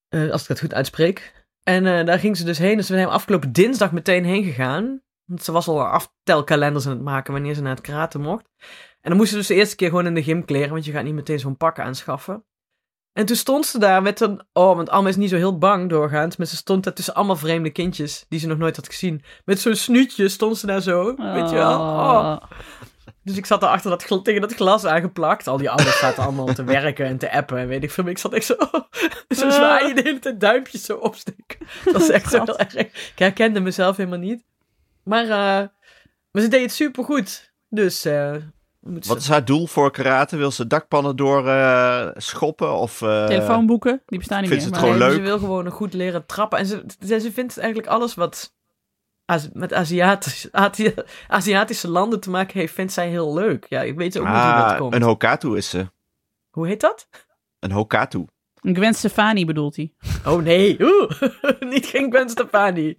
[SPEAKER 3] eh, als ik dat goed uitspreek. En eh, daar ging ze dus heen, dus we zijn afgelopen dinsdag meteen heen gegaan. Want ze was al aftelkalenders aan het maken wanneer ze naar het karate mocht. En dan moest ze dus de eerste keer gewoon in de gymkleren, want je gaat niet meteen zo'n pak aanschaffen. En toen stond ze daar met een... Oh, want Alma is niet zo heel bang doorgaans. Maar ze stond daar tussen allemaal vreemde kindjes die ze nog nooit had gezien. Met zo'n snuutje stond ze daar zo. Weet je wel? Oh. Dus ik zat daar achter dat, gl- tegen dat glas aangeplakt. Al die ouders zaten allemaal te werken en te appen en weet ik veel. Ik zat echt zo, <laughs> zo zwaaien de hele tijd duimpjes zo opsteken. Dat was echt zo heel erg. Ik herkende mezelf helemaal niet. Maar, eh, maar ze deed het supergoed. Dus eh, Moeten
[SPEAKER 2] Wat
[SPEAKER 3] ze-
[SPEAKER 2] is haar doel voor karate? Wil ze dakpannen door eh, schoppen? Of, eh,
[SPEAKER 1] Telefoonboeken, die bestaan niet
[SPEAKER 2] vindt
[SPEAKER 1] meer.
[SPEAKER 2] ze het
[SPEAKER 1] maar-
[SPEAKER 2] gewoon
[SPEAKER 3] Nee,
[SPEAKER 2] leuk?
[SPEAKER 3] Ze wil gewoon goed leren trappen. En ze, ze, ze vindt eigenlijk alles wat Azi- met Aziatisch, Azi- Aziatische landen te maken heeft, vindt zij heel leuk. Ja, ik weet ook niet hoe dat
[SPEAKER 2] Ah,
[SPEAKER 3] komt.
[SPEAKER 2] een Hokatu is ze.
[SPEAKER 3] Hoe heet dat?
[SPEAKER 2] Een Hokatu.
[SPEAKER 1] Een Gwen Stefani bedoelt hij.
[SPEAKER 3] Oh nee, oeh, <laughs> niet geen Gwen Stefani.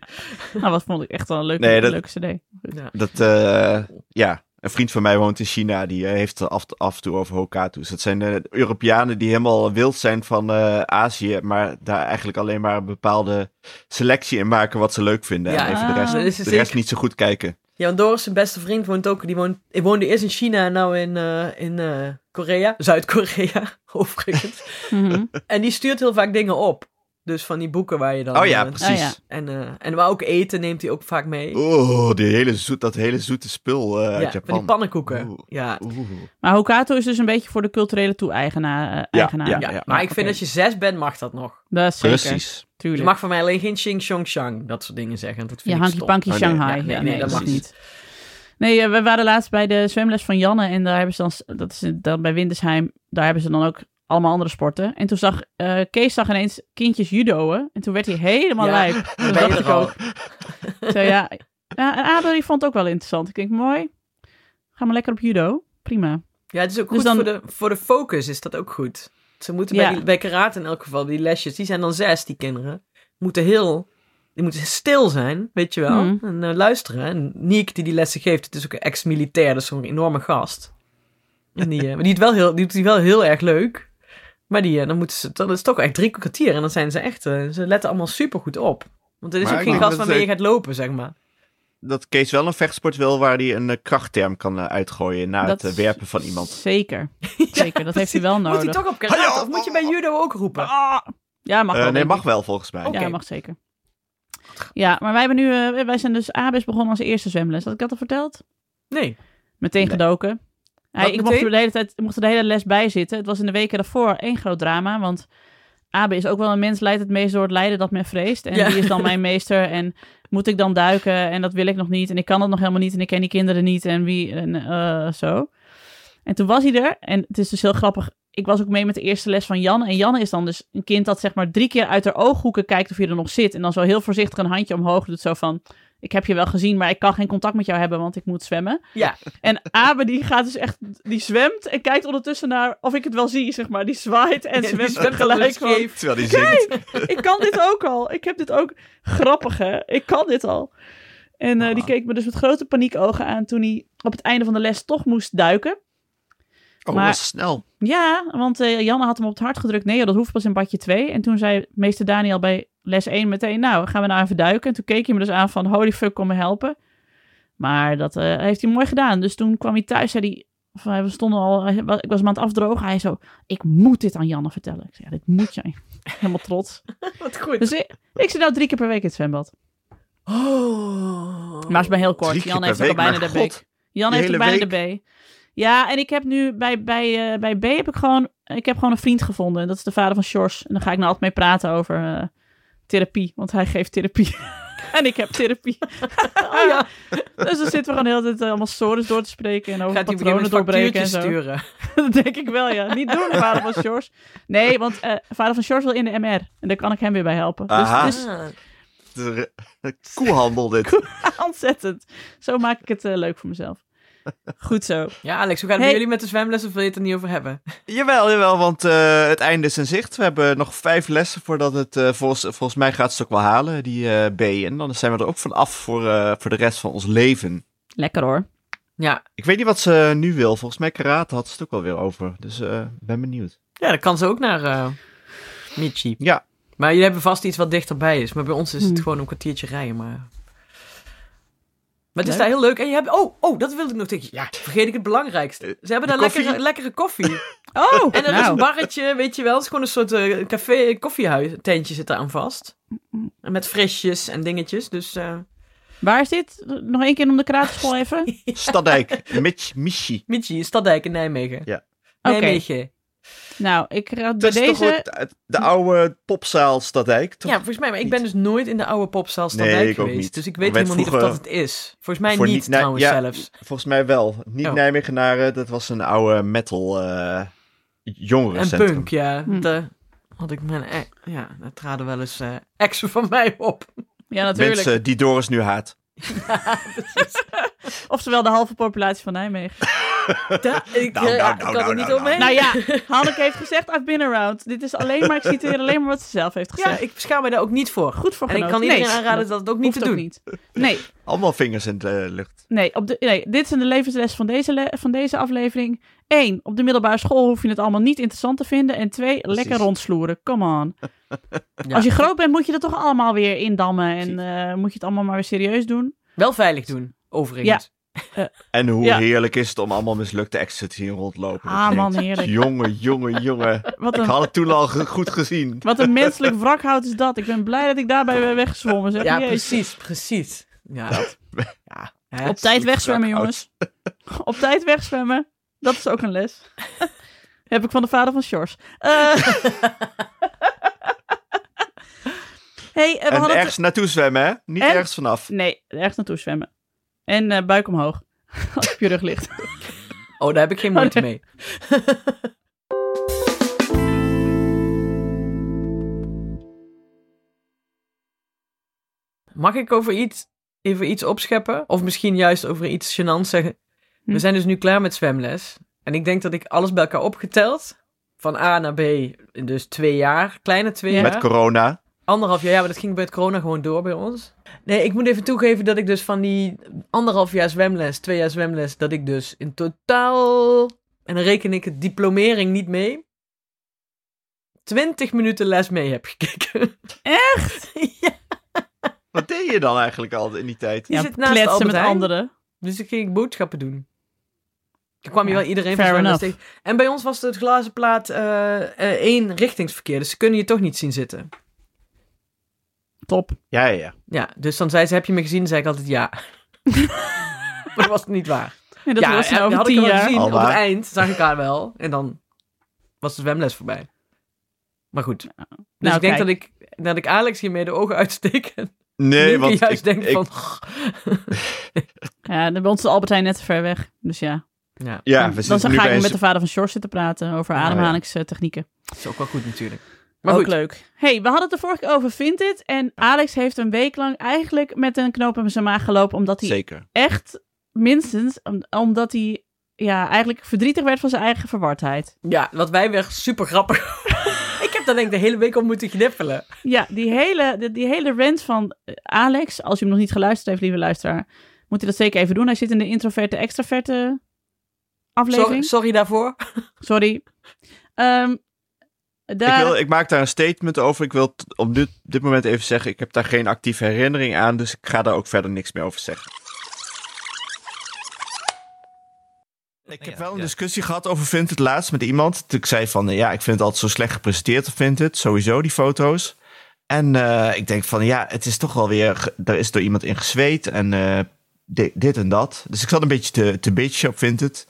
[SPEAKER 1] Nou, wat vond ik echt wel een leuke,
[SPEAKER 2] Nee, dat-
[SPEAKER 1] leuke cd.
[SPEAKER 3] Ja.
[SPEAKER 2] Dat, eh, ja, een vriend van mij woont in China. Die eh, heeft het af, af en toe over Hokatu's. Dat zijn eh, Europeanen die helemaal wild zijn van eh, Azië. Maar daar eigenlijk alleen maar een bepaalde selectie in maken wat ze leuk vinden.
[SPEAKER 3] Ja,
[SPEAKER 2] en even de
[SPEAKER 1] ah.
[SPEAKER 2] rest,
[SPEAKER 3] is
[SPEAKER 2] de
[SPEAKER 3] zeker-
[SPEAKER 2] rest niet zo goed kijken.
[SPEAKER 3] Ja, want Doris, zijn beste vriend, woont ook. Die woont, die woonde eerst in China en nou in, eh, in eh, Korea. Zuid-Korea, <laughs> overigens.
[SPEAKER 1] Mhm.
[SPEAKER 3] En die stuurt heel vaak dingen op. Dus van die boeken waar je dan...
[SPEAKER 2] Oh ja,
[SPEAKER 3] eh,
[SPEAKER 2] precies.
[SPEAKER 1] Oh ja.
[SPEAKER 3] En, eh, en waar ook eten neemt hij ook vaak mee.
[SPEAKER 2] Oh, die hele zoet, dat hele zoete spul eh,
[SPEAKER 3] ja,
[SPEAKER 2] uit
[SPEAKER 3] van
[SPEAKER 2] Japan.
[SPEAKER 3] die pannenkoeken.
[SPEAKER 2] Oeh.
[SPEAKER 3] Ja.
[SPEAKER 2] Oeh.
[SPEAKER 1] Maar Hokato is dus een beetje voor de culturele toe-eigenaar. eigenaar.
[SPEAKER 2] ja,
[SPEAKER 3] Ja, maar ik vind
[SPEAKER 1] oké.
[SPEAKER 3] als je zes bent, mag dat nog.
[SPEAKER 1] Dat is zeker.
[SPEAKER 2] Precies.
[SPEAKER 3] Je
[SPEAKER 1] Tuurlijk.
[SPEAKER 3] mag voor mij alleen geen Xing Chong Shang, dat soort dingen zeggen. Dat vind
[SPEAKER 1] Ja,
[SPEAKER 3] ik
[SPEAKER 1] Hanky
[SPEAKER 3] stom.
[SPEAKER 1] Panky
[SPEAKER 2] Oh, nee.
[SPEAKER 1] Shanghai.
[SPEAKER 3] Ja, nee,
[SPEAKER 1] Ja,
[SPEAKER 3] nee,
[SPEAKER 1] nee,
[SPEAKER 3] dat
[SPEAKER 1] dat
[SPEAKER 3] mag
[SPEAKER 1] niet. Nee, we waren laatst bij de zwemles van Janne en daar hebben ze dan, dat is dan bij Windersheim, daar hebben ze dan ook allemaal andere sporten. En toen zag eh, Kees zag ineens kindjes judoën en toen werd hij helemaal
[SPEAKER 3] Ja,
[SPEAKER 1] lijp. Dat dacht ik ook. Zei, ja, ja, en die vond het ook wel interessant. Ik denk, mooi, ga maar lekker op judo. Prima.
[SPEAKER 3] Ja, het is ook
[SPEAKER 1] Dus
[SPEAKER 3] goed
[SPEAKER 1] dan-
[SPEAKER 3] voor, de, voor de focus, is dat ook goed. Ze moeten
[SPEAKER 1] Ja.
[SPEAKER 3] bij, die, bij karate in elk geval, die lesjes, die zijn dan zes, die kinderen. Moeten heel, die moeten stil zijn, weet je wel.
[SPEAKER 1] Mhm.
[SPEAKER 3] En eh, luisteren. En Niek, die die lessen geeft, het is ook een ex-militair, dus zo'n enorme gast. En die, eh, maar die, het wel heel, die doet die wel heel erg leuk. Maar die, eh, dan moeten ze, dan is het toch echt drie kwartier. En dan zijn ze echt, eh, ze letten allemaal super goed op. Want het is
[SPEAKER 2] Maar
[SPEAKER 3] ook geen gast
[SPEAKER 2] dat
[SPEAKER 3] waarmee je gaat lopen, zeg maar.
[SPEAKER 2] Dat Kees wel een vechtsport wil waar hij een eh, krachtterm kan uitgooien na
[SPEAKER 1] Dat
[SPEAKER 2] het werpen van iemand.
[SPEAKER 1] Zeker. <laughs> Zeker, dat heeft hij wel <laughs>
[SPEAKER 3] Moet hij
[SPEAKER 1] nodig.
[SPEAKER 3] toch op karate? Of moet je bij judo ook roepen?
[SPEAKER 1] Ah! Ja, mag wel.
[SPEAKER 2] nee, mag wel volgens mij.
[SPEAKER 3] Oké.
[SPEAKER 1] Ja, mag zeker. Ja, maar wij hebben nu, eh, wij zijn dus Abis begonnen als eerste zwemles. Had ik dat al verteld?
[SPEAKER 3] Nee.
[SPEAKER 1] Meteen
[SPEAKER 2] Nee.
[SPEAKER 1] gedoken. Hij, ik mocht er, de hele tijd, mocht er de hele les bij zitten. Het was in de weken daarvoor één groot drama. Want Abe is ook wel een mens, leidt het meest door het lijden dat men vreest. En
[SPEAKER 3] Ja.
[SPEAKER 1] die is dan mijn <laughs> meester. En moet ik dan duiken? En dat wil ik nog niet. En ik kan het nog helemaal niet. En ik ken die kinderen niet. En wie, en eh, zo. En toen was hij er. En het is dus heel grappig. Ik was ook mee met de eerste les van Jan. En Jan is dan dus een kind dat zeg maar drie keer uit haar ooghoeken kijkt of je er nog zit. En dan zo heel voorzichtig een handje omhoog doet. Zo van, ik heb je wel gezien, maar ik kan geen contact met jou hebben, want ik moet zwemmen.
[SPEAKER 3] Ja.
[SPEAKER 1] En Abe die gaat dus echt, die zwemt en kijkt ondertussen naar of ik het wel zie, zeg maar. Die zwaait en
[SPEAKER 3] die
[SPEAKER 1] zwemt tegelijk.
[SPEAKER 2] Terwijl hij zingt.
[SPEAKER 1] Kijk, ik kan dit ook al. Ik heb dit ook. Grappig, hè? Ik kan dit al. En eh, die
[SPEAKER 2] Ah.
[SPEAKER 1] keek me dus met grote paniekogen aan toen hij op het einde van de les toch moest duiken.
[SPEAKER 2] Oh,
[SPEAKER 1] Maar-
[SPEAKER 2] is snel.
[SPEAKER 1] Ja, want eh, Janne had hem op het hart gedrukt. Nee, dat hoeft pas in badje 2. En toen zei meester Daniel bij les 1 meteen... Nou, gaan we nou even duiken. En toen keek hij me dus aan van... Holy fuck, kom me helpen. Maar dat eh, heeft hij mooi gedaan. Dus toen kwam hij thuis, zei hij... We stonden al... Ik was hem aan het afdrogen. Hij zo... Ik moet dit aan Janne vertellen. Ik zei, ja, dit moet jij. <laughs> Helemaal trots. <laughs>
[SPEAKER 3] Wat goed.
[SPEAKER 1] Dus ik, ik zit nou drie keer per week in het zwembad.
[SPEAKER 3] Oh.
[SPEAKER 1] Maar het is maar heel kort.
[SPEAKER 2] Drie keer
[SPEAKER 1] Jan
[SPEAKER 2] per
[SPEAKER 1] heeft al
[SPEAKER 2] week,
[SPEAKER 1] bijna de
[SPEAKER 2] god.
[SPEAKER 1] beek. Jan heeft ook
[SPEAKER 2] hele
[SPEAKER 1] bijna de B. Ja, en ik heb nu bij, bij, eh, bij B heb ik gewoon, ik heb gewoon een vriend gevonden. En dat is de vader van Sjors. En dan ga ik nou altijd mee praten over eh, therapie. Want hij geeft therapie. <laughs> en ik heb therapie. <laughs>
[SPEAKER 3] Oh ja.
[SPEAKER 1] Dus dan zitten we gewoon de hele tijd eh, allemaal stories door te spreken. En over
[SPEAKER 3] Gaat
[SPEAKER 1] patronen doorbreken en zo.
[SPEAKER 3] sturen? <laughs>
[SPEAKER 1] dat denk ik wel, ja. Niet doen, vader van Sjors. Nee, want eh, vader van Sjors wil in de MR. En daar kan ik hem weer bij helpen. Dus,
[SPEAKER 2] Aha.
[SPEAKER 1] dus.
[SPEAKER 2] Het is een- een koehandel dit.
[SPEAKER 1] ontzettend. Zo maak ik het eh, leuk voor mezelf. Goed zo.
[SPEAKER 3] Ja, Alex, hoe het
[SPEAKER 1] Hey.
[SPEAKER 3] jullie met de zwemles of wil je het er niet over hebben? <laughs>
[SPEAKER 2] Jawel, jawel, want eh, het einde is in zicht. We hebben nog vijf lessen voordat het, eh, volgens, volgens mij gaat ze het ook wel halen, die eh, B. En dan zijn we er ook van af voor, eh, voor de rest van ons leven.
[SPEAKER 1] Lekker hoor.
[SPEAKER 3] Ja.
[SPEAKER 2] Ik weet niet wat ze nu wil. Volgens mij karate had ze het ook wel weer over. Dus eh ben benieuwd.
[SPEAKER 3] Ja, dan kan ze ook naar eh Michi.
[SPEAKER 2] Ja,
[SPEAKER 3] Maar jullie hebben vast iets wat dichterbij is. Maar bij ons is het
[SPEAKER 1] Hmm.
[SPEAKER 3] gewoon een kwartiertje rijden. Maar, maar het is daar heel leuk. En je hebt... Oh, oh, dat wilde ik nog tegen. Ja, vergeet ik het belangrijkste. Ze hebben daar
[SPEAKER 2] koffie?
[SPEAKER 3] lekkere, lekkere koffie. <laughs>
[SPEAKER 1] Oh,
[SPEAKER 3] En er is
[SPEAKER 1] nou.
[SPEAKER 3] een barretje, weet je wel. Het is gewoon een soort eh, café, koffiehuis. Tentje zit daar aan vast. En met frisjes en dingetjes. Dus eh
[SPEAKER 1] Waar is dit? Nog één keer om de karateschool even?
[SPEAKER 2] Stadijk, Mitch, Michi.
[SPEAKER 3] Michi, Staddijk in Nijmegen.
[SPEAKER 2] Ja.
[SPEAKER 3] Nijmegen.
[SPEAKER 1] Nou, ik raad bij
[SPEAKER 2] toch
[SPEAKER 1] deze...
[SPEAKER 2] de, de oude popzaal Stadijk? Toch?
[SPEAKER 3] Ja, volgens mij. Maar ik ben dus nooit in de oude popzaal
[SPEAKER 2] Nee,
[SPEAKER 3] Stadijk geweest.
[SPEAKER 2] niet.
[SPEAKER 3] Dus ik weet helemaal niet of dat het is. Volgens mij
[SPEAKER 2] voor
[SPEAKER 3] niet,
[SPEAKER 2] niet- nee,
[SPEAKER 3] trouwens
[SPEAKER 2] ja.
[SPEAKER 3] zelfs.
[SPEAKER 2] Volgens mij wel. Niet
[SPEAKER 3] Oh.
[SPEAKER 2] Nijmegenaren, dat was een oude metal eh
[SPEAKER 3] En
[SPEAKER 2] jongerencentrum.
[SPEAKER 3] punk, ja.
[SPEAKER 1] Hm.
[SPEAKER 3] Daar had ik mijn... e- Ja, daar traden wel eens eh exen van mij op.
[SPEAKER 1] Ja, natuurlijk.
[SPEAKER 2] Mensen die Doris nu haat. <laughs> <laughs>
[SPEAKER 1] Oftewel de halve populatie van Nijmegen. <laughs>
[SPEAKER 3] Da- ik
[SPEAKER 2] Nou,
[SPEAKER 3] eh,
[SPEAKER 2] nou,
[SPEAKER 3] ik
[SPEAKER 2] nou,
[SPEAKER 3] kan er
[SPEAKER 2] nou,
[SPEAKER 3] niet
[SPEAKER 2] nou,
[SPEAKER 3] omheen.
[SPEAKER 1] nou ja, <laughs> Hanneke heeft gezegd, I've been around. Dit is alleen maar, ik citeer alleen maar wat ze zelf heeft
[SPEAKER 3] Ja,
[SPEAKER 1] gezegd.
[SPEAKER 3] ik schaam me daar ook niet voor.
[SPEAKER 1] Goed voor
[SPEAKER 3] En ik kan iedereen
[SPEAKER 1] Nee,
[SPEAKER 3] aanraden dat het ook niet
[SPEAKER 1] hoeft
[SPEAKER 3] te
[SPEAKER 1] ook
[SPEAKER 3] doen.
[SPEAKER 1] niet. Nee,
[SPEAKER 2] Allemaal vingers in de lucht.
[SPEAKER 1] nee, op de, nee, dit zijn de levensles van deze, le- van deze aflevering. Eén, op de middelbare school hoef je het allemaal niet interessant te vinden. En twee, lekker rondsloeren. Come on.
[SPEAKER 3] Ja.
[SPEAKER 1] Als je groot bent, moet je dat toch allemaal weer indammen. En eh, moet je het allemaal maar weer serieus doen.
[SPEAKER 3] Wel veilig doen, overigens.
[SPEAKER 2] En hoe
[SPEAKER 1] Ja.
[SPEAKER 2] heerlijk is het om allemaal mislukte exes te zien rondlopen.
[SPEAKER 1] Ah, man,
[SPEAKER 2] denkt,
[SPEAKER 1] heerlijk.
[SPEAKER 2] Jongen, jongen, jongen. <laughs>
[SPEAKER 1] Wat
[SPEAKER 2] Ik had het toen al goed gezien.
[SPEAKER 1] wat een <laughs> menselijk wrakhout is dat. Ik ben blij dat ik daarbij ben weggezwommen. Zeg.
[SPEAKER 3] Ja,
[SPEAKER 1] Jezus.
[SPEAKER 3] precies, precies. Ja. ja. Hè?
[SPEAKER 1] Op tijd wegzwemmen,
[SPEAKER 2] wrakhout.
[SPEAKER 1] jongens. <laughs> Op tijd wegzwemmen. Dat is ook een les. Heb ik van de vader van Sjors. Eh. hey, eh, we
[SPEAKER 2] En
[SPEAKER 1] hadden
[SPEAKER 2] ergens naartoe zwemmen, hè? Niet
[SPEAKER 1] En-
[SPEAKER 2] ergens vanaf.
[SPEAKER 1] Nee, ergens naartoe zwemmen. En eh, buik omhoog. <laughs> Als je op je rug ligt.
[SPEAKER 3] Oh, daar heb ik geen moeite mee. <laughs> Mag ik over iets, even iets opscheppen? Of misschien juist over iets gênants zeggen?
[SPEAKER 1] Hm.
[SPEAKER 3] We zijn dus nu klaar met zwemles. En ik denk dat ik alles bij elkaar opgeteld, van A naar B, in dus twee jaar, kleine twee
[SPEAKER 1] Ja.
[SPEAKER 3] jaar.
[SPEAKER 2] Met corona.
[SPEAKER 3] Anderhalf jaar, ja, maar dat ging bij het corona gewoon door bij ons. Nee, ik moet even toegeven dat ik dus van die anderhalf jaar zwemles, twee jaar zwemles, dat ik dus in totaal, en dan reken ik het diplomering niet mee, 20 minuten les mee heb gekeken.
[SPEAKER 1] Echt? <laughs>
[SPEAKER 3] ja,
[SPEAKER 2] Wat deed je dan eigenlijk al in die tijd?
[SPEAKER 1] Ja,
[SPEAKER 3] zit naast
[SPEAKER 1] kletsen
[SPEAKER 3] Albert
[SPEAKER 1] met anderen.
[SPEAKER 3] dus ik ging boodschappen doen. Toen kwam je
[SPEAKER 1] Ja,
[SPEAKER 3] wel iedereen
[SPEAKER 1] fair
[SPEAKER 3] van tegen. En bij ons was het glazen plaat eh, eh, één richtingsverkeer, dus ze kunnen je toch niet zien zitten.
[SPEAKER 1] Top.
[SPEAKER 2] Ja, ja, ja.
[SPEAKER 3] Ja, dus dan zei ze, heb je me gezien? Zei ik altijd ja. <laughs> maar dat was niet waar.
[SPEAKER 1] En dat
[SPEAKER 3] ja,
[SPEAKER 1] was
[SPEAKER 3] ja,
[SPEAKER 1] nou over
[SPEAKER 3] had ik
[SPEAKER 1] tien
[SPEAKER 3] wel
[SPEAKER 1] jaar.
[SPEAKER 3] gezien.
[SPEAKER 2] Al
[SPEAKER 3] Op het eind zag ik haar wel. En dan was de zwemles voorbij. Maar goed. Dus
[SPEAKER 1] Nou,
[SPEAKER 3] ik denk
[SPEAKER 1] kijk.
[SPEAKER 3] dat ik, dat ik Alex hiermee de ogen uitsteek. En
[SPEAKER 2] Nee,
[SPEAKER 3] Nienke
[SPEAKER 2] want
[SPEAKER 3] juist
[SPEAKER 2] ik,
[SPEAKER 3] denkt
[SPEAKER 2] ik-
[SPEAKER 3] van... <laughs>
[SPEAKER 1] Ja, dan bij ons is Albert Heijn net te ver weg. Dus ja.
[SPEAKER 3] ja,
[SPEAKER 2] ja,
[SPEAKER 1] dan
[SPEAKER 2] we
[SPEAKER 1] dan ga ik met de vader van Sjors zitten praten over
[SPEAKER 2] ja.
[SPEAKER 1] ademhalingstechnieken.
[SPEAKER 3] dat is ook wel goed natuurlijk. Maar
[SPEAKER 1] ook
[SPEAKER 3] goed.
[SPEAKER 1] leuk. hey, we hadden het de vorige keer over Vinted. En Alex heeft een week lang eigenlijk met een knoop in zijn maag gelopen. Omdat hij
[SPEAKER 2] Zeker.
[SPEAKER 1] echt, minstens, om- omdat hij ja, eigenlijk verdrietig werd van zijn eigen verwardheid.
[SPEAKER 3] Ja, wat wij weer super grappig. <laughs> ik heb daar denk ik de hele week op moeten knippelen.
[SPEAKER 1] Ja, die hele, die, die hele rant van eh, Alex, als je hem nog niet geluisterd heeft, lieve luisteraar, moet hij dat zeker even doen. Hij zit in de introverte, extraverte aflevering.
[SPEAKER 3] sorry daarvoor.
[SPEAKER 1] Sorry. Ehm, daar,
[SPEAKER 2] Ik, wil, ik maak daar een statement over. Ik wil op dit, dit moment even zeggen, ik heb daar geen actieve herinnering aan, dus ik ga daar ook verder niks meer over zeggen. Ik heb wel een discussie gehad over Vinted laatst met iemand. Toen ik zei van, ja, ik vind het altijd zo slecht gepresenteerd op Vinted. Sowieso, die foto's. En eh, ik denk van, ja, het is toch wel weer... Daar is door iemand in gezweet en eh, di- dit en dat. Dus ik zat een beetje te, te bitchen op Vinted.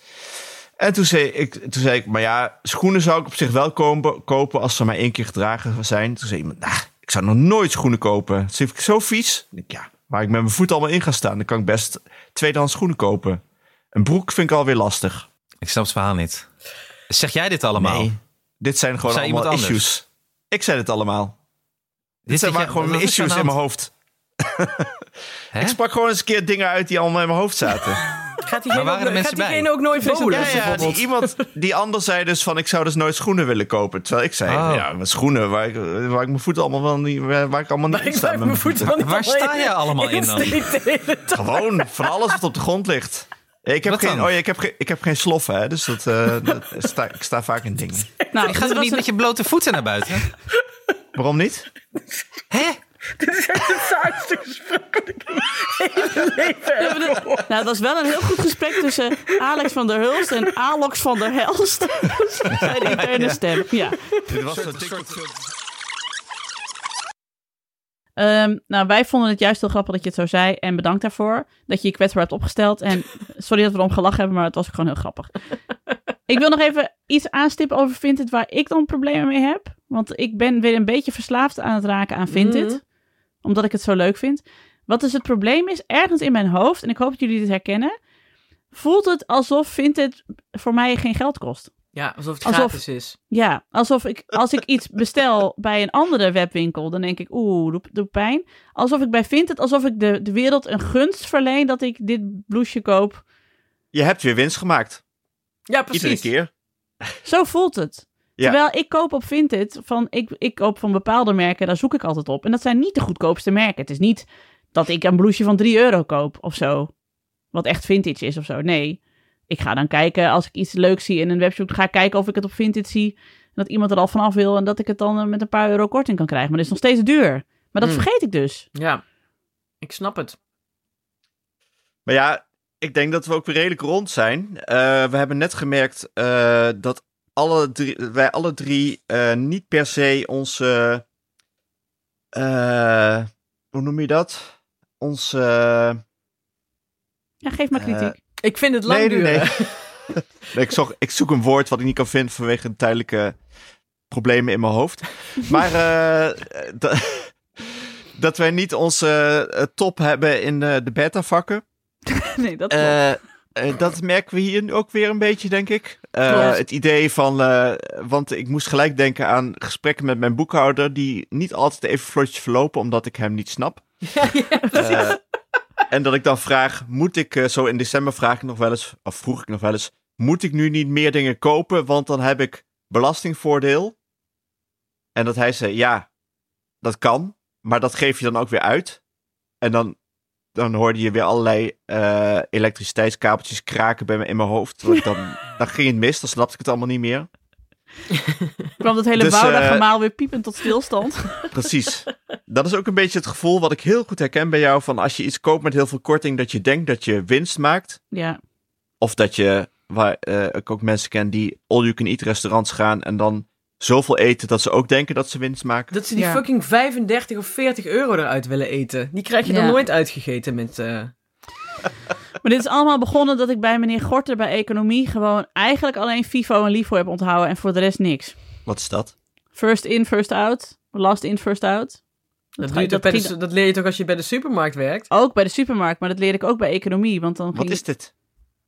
[SPEAKER 2] En toen zei, ik, toen zei ik, maar ja, schoenen zou ik op zich wel kopen, kopen als ze maar één keer gedragen zijn. Toen zei iemand, nou, ik zou nog nooit schoenen kopen. Dat vind ik zo vies. Ik, ja, waar ik met mijn voet allemaal in ga staan, dan kan ik best tweedehands schoenen kopen. Een broek vind ik alweer lastig.
[SPEAKER 5] Ik snap het verhaal niet. Zeg jij dit allemaal?
[SPEAKER 2] Nee, dit zijn gewoon allemaal issues. Ik zei het allemaal. Dit
[SPEAKER 5] Dit
[SPEAKER 2] zijn maar
[SPEAKER 5] jij-
[SPEAKER 2] gewoon issues in mijn hoofd. <laughs> Ik sprak gewoon eens een keer dingen uit die allemaal in mijn hoofd zaten. <laughs>
[SPEAKER 3] Gaat diegene,
[SPEAKER 5] waren er
[SPEAKER 3] ook,
[SPEAKER 5] mensen
[SPEAKER 3] gaat
[SPEAKER 5] bij?
[SPEAKER 3] diegene ook nooit voelen?
[SPEAKER 2] Ja, ja, die, iemand, die ander zei dus van ik zou dus nooit schoenen willen kopen. Terwijl ik zei,
[SPEAKER 5] Oh.
[SPEAKER 2] ja, mijn schoenen waar ik, waar ik mijn voeten allemaal wel niet, waar, ik allemaal niet
[SPEAKER 3] Maar
[SPEAKER 2] in sta.
[SPEAKER 3] mijn voeten niet
[SPEAKER 5] Waar sta je allemaal in dan?
[SPEAKER 2] Gewoon van alles wat op de grond ligt. Ik heb,
[SPEAKER 5] Wat
[SPEAKER 2] geen,
[SPEAKER 5] dan?
[SPEAKER 2] oh ja, ik heb, geen- ik heb geen sloffen, hè, dus dat, eh, dat sta, ik sta vaak in dingen.
[SPEAKER 1] nou,
[SPEAKER 5] Je gaat er niet met je blote voeten naar buiten?
[SPEAKER 2] Waarom niet?
[SPEAKER 5] Hè? <laughs>
[SPEAKER 3] Dit is echt het saaiste gesprek dat ik in mijn leven heb gehoord.
[SPEAKER 1] Nou, het was wel een heel goed gesprek tussen Alex van der Hulst en Alox van der Helst. <laughs> Bij de interne stem, ja.
[SPEAKER 2] Dit was zo'n TikTok
[SPEAKER 1] Ehm, nou, wij vonden het juist heel grappig dat je het zo zei. En bedankt daarvoor dat je je kwetsbaar hebt opgesteld. En sorry dat we erom gelachen hebben, maar het was ook gewoon heel grappig. Ik wil nog even iets aanstippen over Vinted waar ik dan problemen mee heb. Want ik ben weer een beetje verslaafd aan het raken aan Vinted.
[SPEAKER 3] Mhm.
[SPEAKER 1] Omdat ik het zo leuk vind. Wat dus het probleem is, ergens in mijn hoofd, en ik hoop dat jullie dit herkennen, voelt het alsof Vinted voor mij geen geld kost.
[SPEAKER 3] Ja, alsof het
[SPEAKER 1] Alsof-
[SPEAKER 3] gratis is.
[SPEAKER 1] Ja, alsof ik, als ik iets <laughs> bestel bij een andere webwinkel, dan denk ik, oeh, doe, doe pijn. Alsof ik bij Vinted, alsof ik de, de wereld een gunst verleen dat ik dit blouseje koop.
[SPEAKER 2] Je hebt weer winst gemaakt.
[SPEAKER 3] Ja, precies.
[SPEAKER 2] Iedere keer.
[SPEAKER 1] Zo voelt het.
[SPEAKER 2] Ja.
[SPEAKER 1] Terwijl ik koop op Vinted, van, ik, ik koop van bepaalde merken, daar zoek ik altijd op. En dat zijn niet de goedkoopste merken. Het is niet dat ik een blouseje van 3 euro koop of zo. Wat echt vintage is of zo. Nee, ik ga dan kijken, als ik iets leuks zie in een webshop, ga ik kijken of ik het op Vinted zie. En dat iemand er al vanaf wil en dat ik het dan eh, met een paar euro korting kan krijgen. Maar dat is nog steeds duur. Maar dat
[SPEAKER 3] Hmm.
[SPEAKER 1] vergeet ik dus.
[SPEAKER 3] Ja, ik snap het.
[SPEAKER 2] Maar ja, ik denk dat we ook weer redelijk rond zijn. Eh, we hebben net gemerkt eh, dat alle drie, wij alle drie eh, niet per se onze. eh, hoe noem je dat? Onze.
[SPEAKER 1] Ja, geef maar
[SPEAKER 2] Eh,
[SPEAKER 1] kritiek.
[SPEAKER 3] Ik vind het lang
[SPEAKER 2] Nee, nee,
[SPEAKER 3] duren.
[SPEAKER 2] nee. <laughs> Nee, ik, zoek, ik zoek een woord wat ik niet kan vinden vanwege een tijdelijke problemen in mijn hoofd. <laughs> Maar eh, da- <laughs> dat wij niet onze top hebben in de, de beta-vakken.
[SPEAKER 1] nee, dat klopt.
[SPEAKER 2] Eh, dat merken we hier nu ook weer een beetje, denk ik. Eh, het idee van, eh, want ik moest gelijk denken aan gesprekken met mijn boekhouder, die niet altijd even vlotjes verlopen, omdat ik hem niet snap. <laughs>
[SPEAKER 3] Ja, ja,
[SPEAKER 2] en dat ik dan vraag, moet ik, zo in december vraag ik nog wel eens, of vroeg ik nog wel eens, moet ik nu niet meer dingen kopen, want dan heb ik belastingvoordeel? En dat hij zei, ja, dat kan, maar dat geef je dan ook weer uit. En dan, dan hoorde je weer allerlei eh, elektriciteitskabeltjes kraken bij me in mijn hoofd. Dan, <laughs> dan ging het mis, dan snapte ik het allemaal niet meer. <laughs>
[SPEAKER 1] kwam dat hele
[SPEAKER 2] dus, eh,
[SPEAKER 1] gemaal weer piepend tot stilstand. <laughs>
[SPEAKER 2] Precies. Dat is ook een beetje het gevoel wat ik heel goed herken bij jou. Van als je iets koopt met heel veel korting, dat je denkt dat je winst maakt.
[SPEAKER 1] ja,
[SPEAKER 2] Of dat je, waar eh, ik ook mensen ken die all-you-can-eat restaurants gaan en dan zoveel eten dat ze ook denken dat ze winst maken.
[SPEAKER 3] Dat ze die
[SPEAKER 1] Ja.
[SPEAKER 3] fucking 35 of 40 euro eruit willen eten. Die krijg je
[SPEAKER 1] Ja.
[SPEAKER 3] dan nooit uitgegeten met... eh, <laughs>
[SPEAKER 1] Maar dit is allemaal begonnen dat ik bij meneer Gorter bij Economie gewoon eigenlijk alleen FIFO en LIFO heb onthouden en voor de rest niks.
[SPEAKER 2] Wat is dat?
[SPEAKER 1] First in, first out. Last in, first out.
[SPEAKER 3] Dat, je de dat leer je toch als je bij de supermarkt werkt?
[SPEAKER 1] ook bij de supermarkt, maar dat leerde ik ook bij Economie. Want dan
[SPEAKER 2] Wat
[SPEAKER 1] ging
[SPEAKER 2] is dit?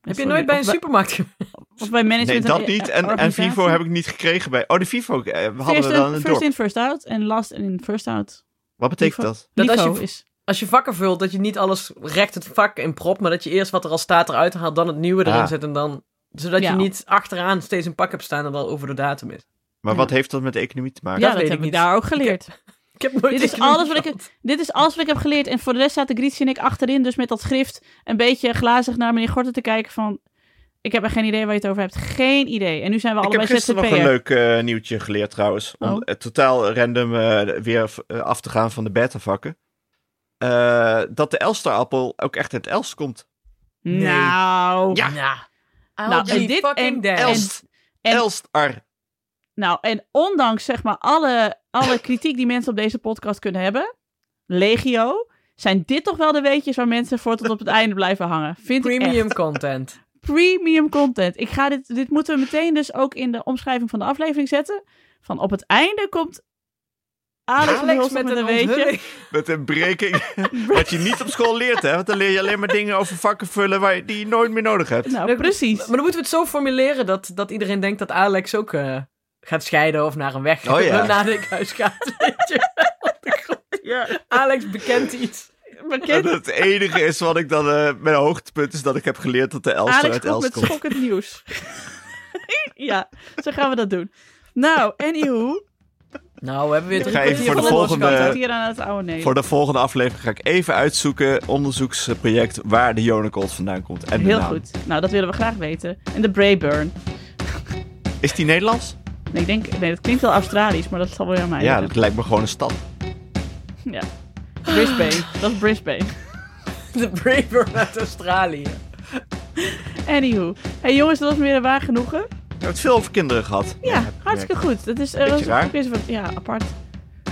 [SPEAKER 3] Heb je
[SPEAKER 1] Sorry,
[SPEAKER 3] nooit bij een supermarkt gewerkt?
[SPEAKER 1] Of bij management
[SPEAKER 2] Nee, dat niet. En, en. Vivo heb ik niet gekregen bij. Oh, de Vivo eh, hadden
[SPEAKER 1] First,
[SPEAKER 2] we dan
[SPEAKER 1] first
[SPEAKER 2] dorp.
[SPEAKER 1] in, first out. En last in, first out.
[SPEAKER 2] Wat betekent
[SPEAKER 1] Vivo.
[SPEAKER 2] dat?
[SPEAKER 3] Dat als je-
[SPEAKER 1] is...
[SPEAKER 3] Als je vakken vult, dat je niet alles recht het vak in prop, maar dat je eerst wat er al staat eruit haalt, dan het nieuwe erin
[SPEAKER 2] Ah.
[SPEAKER 3] zet en dan... Zodat
[SPEAKER 1] Ja.
[SPEAKER 3] je niet achteraan steeds een pak hebt staan dat al over de datum is.
[SPEAKER 2] Maar
[SPEAKER 1] Ja.
[SPEAKER 2] wat heeft dat met de economie te maken?
[SPEAKER 1] Ja,
[SPEAKER 3] dat
[SPEAKER 1] dat,
[SPEAKER 3] weet
[SPEAKER 1] heb
[SPEAKER 3] ik
[SPEAKER 1] ik
[SPEAKER 3] niet.
[SPEAKER 1] daar ook geleerd.
[SPEAKER 3] Ik heb nooit
[SPEAKER 1] Dit is alles wat ik-. Dit is alles wat ik heb geleerd. En voor de rest zaten Grietje en ik achterin, dus met dat schrift een beetje glazig naar meneer Gorter te kijken van... Ik heb er geen idee waar je het over hebt. Geen idee. En nu zijn we
[SPEAKER 2] Ik heb
[SPEAKER 1] allebei
[SPEAKER 2] gisteren nog
[SPEAKER 1] ZZP'er.
[SPEAKER 2] een leuk eh, nieuwtje geleerd trouwens. Om
[SPEAKER 1] Oh.
[SPEAKER 2] eh, totaal random eh, weer af te gaan van de beta-vakken. Eh, dat de Elster-appel ook echt uit Elst komt.
[SPEAKER 1] Nou.
[SPEAKER 2] Ja.
[SPEAKER 3] Nou,
[SPEAKER 1] Nou, en dit-
[SPEAKER 3] fucking
[SPEAKER 1] en-.
[SPEAKER 2] Elst.
[SPEAKER 1] en-
[SPEAKER 2] Elstar.
[SPEAKER 1] Nou, en ondanks zeg maar alle, alle kritiek die mensen op deze podcast kunnen hebben, legio, zijn dit toch wel de weetjes waar mensen voor tot op het einde blijven hangen. Vind ik
[SPEAKER 3] Premium
[SPEAKER 1] echt.
[SPEAKER 3] content.
[SPEAKER 1] Premium content. Ik ga dit, dit moeten we meteen dus ook in de omschrijving van de aflevering zetten. Van op het einde komt Alex,
[SPEAKER 3] Alex
[SPEAKER 1] met,
[SPEAKER 3] met
[SPEAKER 1] een
[SPEAKER 3] een
[SPEAKER 1] weetje.
[SPEAKER 2] Met een breking. <laughs> Wat je niet op school leert, hè? Want dan leer je alleen maar dingen over vakken vullen waar je, die je nooit meer nodig hebt.
[SPEAKER 1] Nou, precies.
[SPEAKER 3] Maar dan moeten we het zo formuleren dat, dat iedereen denkt dat Alex ook eh, gaat scheiden of naar een weg
[SPEAKER 2] Oh ja.
[SPEAKER 3] naar het huis gaat. <laughs> Weet je wel, op de grond.
[SPEAKER 1] Ja,
[SPEAKER 3] Alex bekent iets.
[SPEAKER 2] En
[SPEAKER 1] bekend.
[SPEAKER 2] het enige is wat ik dan... eh mijn hoogtepunt is dat ik heb geleerd dat de Elster
[SPEAKER 1] Alex
[SPEAKER 2] uit
[SPEAKER 1] komt
[SPEAKER 2] Elst
[SPEAKER 1] met
[SPEAKER 2] komt.
[SPEAKER 1] schokkend nieuws. <laughs> ja, zo gaan we dat doen. Nou, anywho.
[SPEAKER 3] Nou, we hebben weer
[SPEAKER 2] Ik ga even voor de
[SPEAKER 3] van
[SPEAKER 2] volgende-
[SPEAKER 1] hier aan het oude nee.
[SPEAKER 2] Voor de volgende aflevering ga ik even uitzoeken, onderzoeksproject, waar de Jonacold vandaan komt. En de
[SPEAKER 1] Heel
[SPEAKER 2] naam.
[SPEAKER 1] goed. Nou, dat willen we graag weten. En de Brayburn.
[SPEAKER 2] Is die Nederlands?
[SPEAKER 1] Nee, ik denk, nee, dat klinkt wel Australisch, maar dat zal wel aan mij
[SPEAKER 2] ja, dat lijkt me gewoon een stad.
[SPEAKER 1] Ja. Brisbane. <laughs> dat is Brisbane.
[SPEAKER 3] De Braver uit Australië.
[SPEAKER 1] Anywho. Hey jongens, dat was meer een waar genoegen.
[SPEAKER 2] Je hebt veel over kinderen gehad.
[SPEAKER 1] Ja, hartstikke goed. Dat is, eh, was ook van- ja, apart.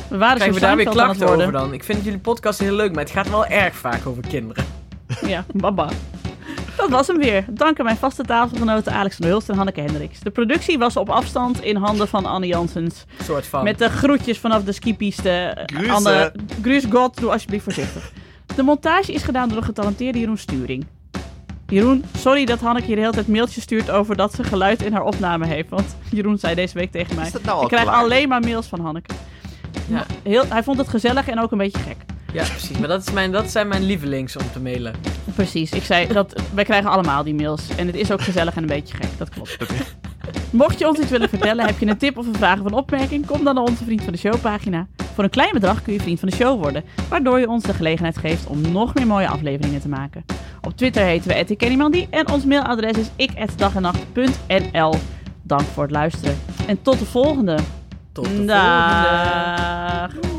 [SPEAKER 1] We waren
[SPEAKER 3] Krijgen
[SPEAKER 1] zo
[SPEAKER 3] we daar weer klachten over dan? Ik vind jullie podcast heel leuk, maar het gaat wel erg vaak over kinderen.
[SPEAKER 1] Ja, baba. Dat was hem weer. Dank aan mijn vaste tafelgenoten Alex van Hulst en Hanneke Hendricks. De productie was op afstand in handen van Anne Janssens.
[SPEAKER 3] soort van.
[SPEAKER 1] Met de groetjes vanaf de skipiste.
[SPEAKER 2] Grüße.
[SPEAKER 1] Anne, Gruus God, doe alsjeblieft voorzichtig. De montage is gedaan door de getalenteerde Jeroen Sturing. Jeroen, sorry dat Hanneke hier de hele tijd mailtjes stuurt over dat ze geluid in haar opname heeft. Want Jeroen zei deze week tegen mij,
[SPEAKER 2] Is dat nou al
[SPEAKER 1] ik krijg
[SPEAKER 2] klaar?
[SPEAKER 1] alleen maar mails van Hanneke.
[SPEAKER 3] Ja.
[SPEAKER 1] Heel, hij vond het gezellig en ook een beetje gek.
[SPEAKER 3] Ja, precies. Maar dat, is mijn, dat zijn mijn lievelings om te mailen.
[SPEAKER 1] Precies, ik zei dat wij krijgen allemaal die mails. En het is ook gezellig en een beetje gek, dat klopt. Mocht je ons iets willen vertellen, heb je een tip of een vraag of een opmerking, kom dan naar onze Vriend van de Show pagina. Voor een klein bedrag kun je Vriend van de Show worden, waardoor je ons de gelegenheid geeft om nog meer mooie afleveringen te maken. Op Twitter heten we @ikkenniemandie en ons mailadres is ik@dagennacht.nl. Dank voor het luisteren en tot de volgende.
[SPEAKER 3] Tot de volgende.
[SPEAKER 1] Dag.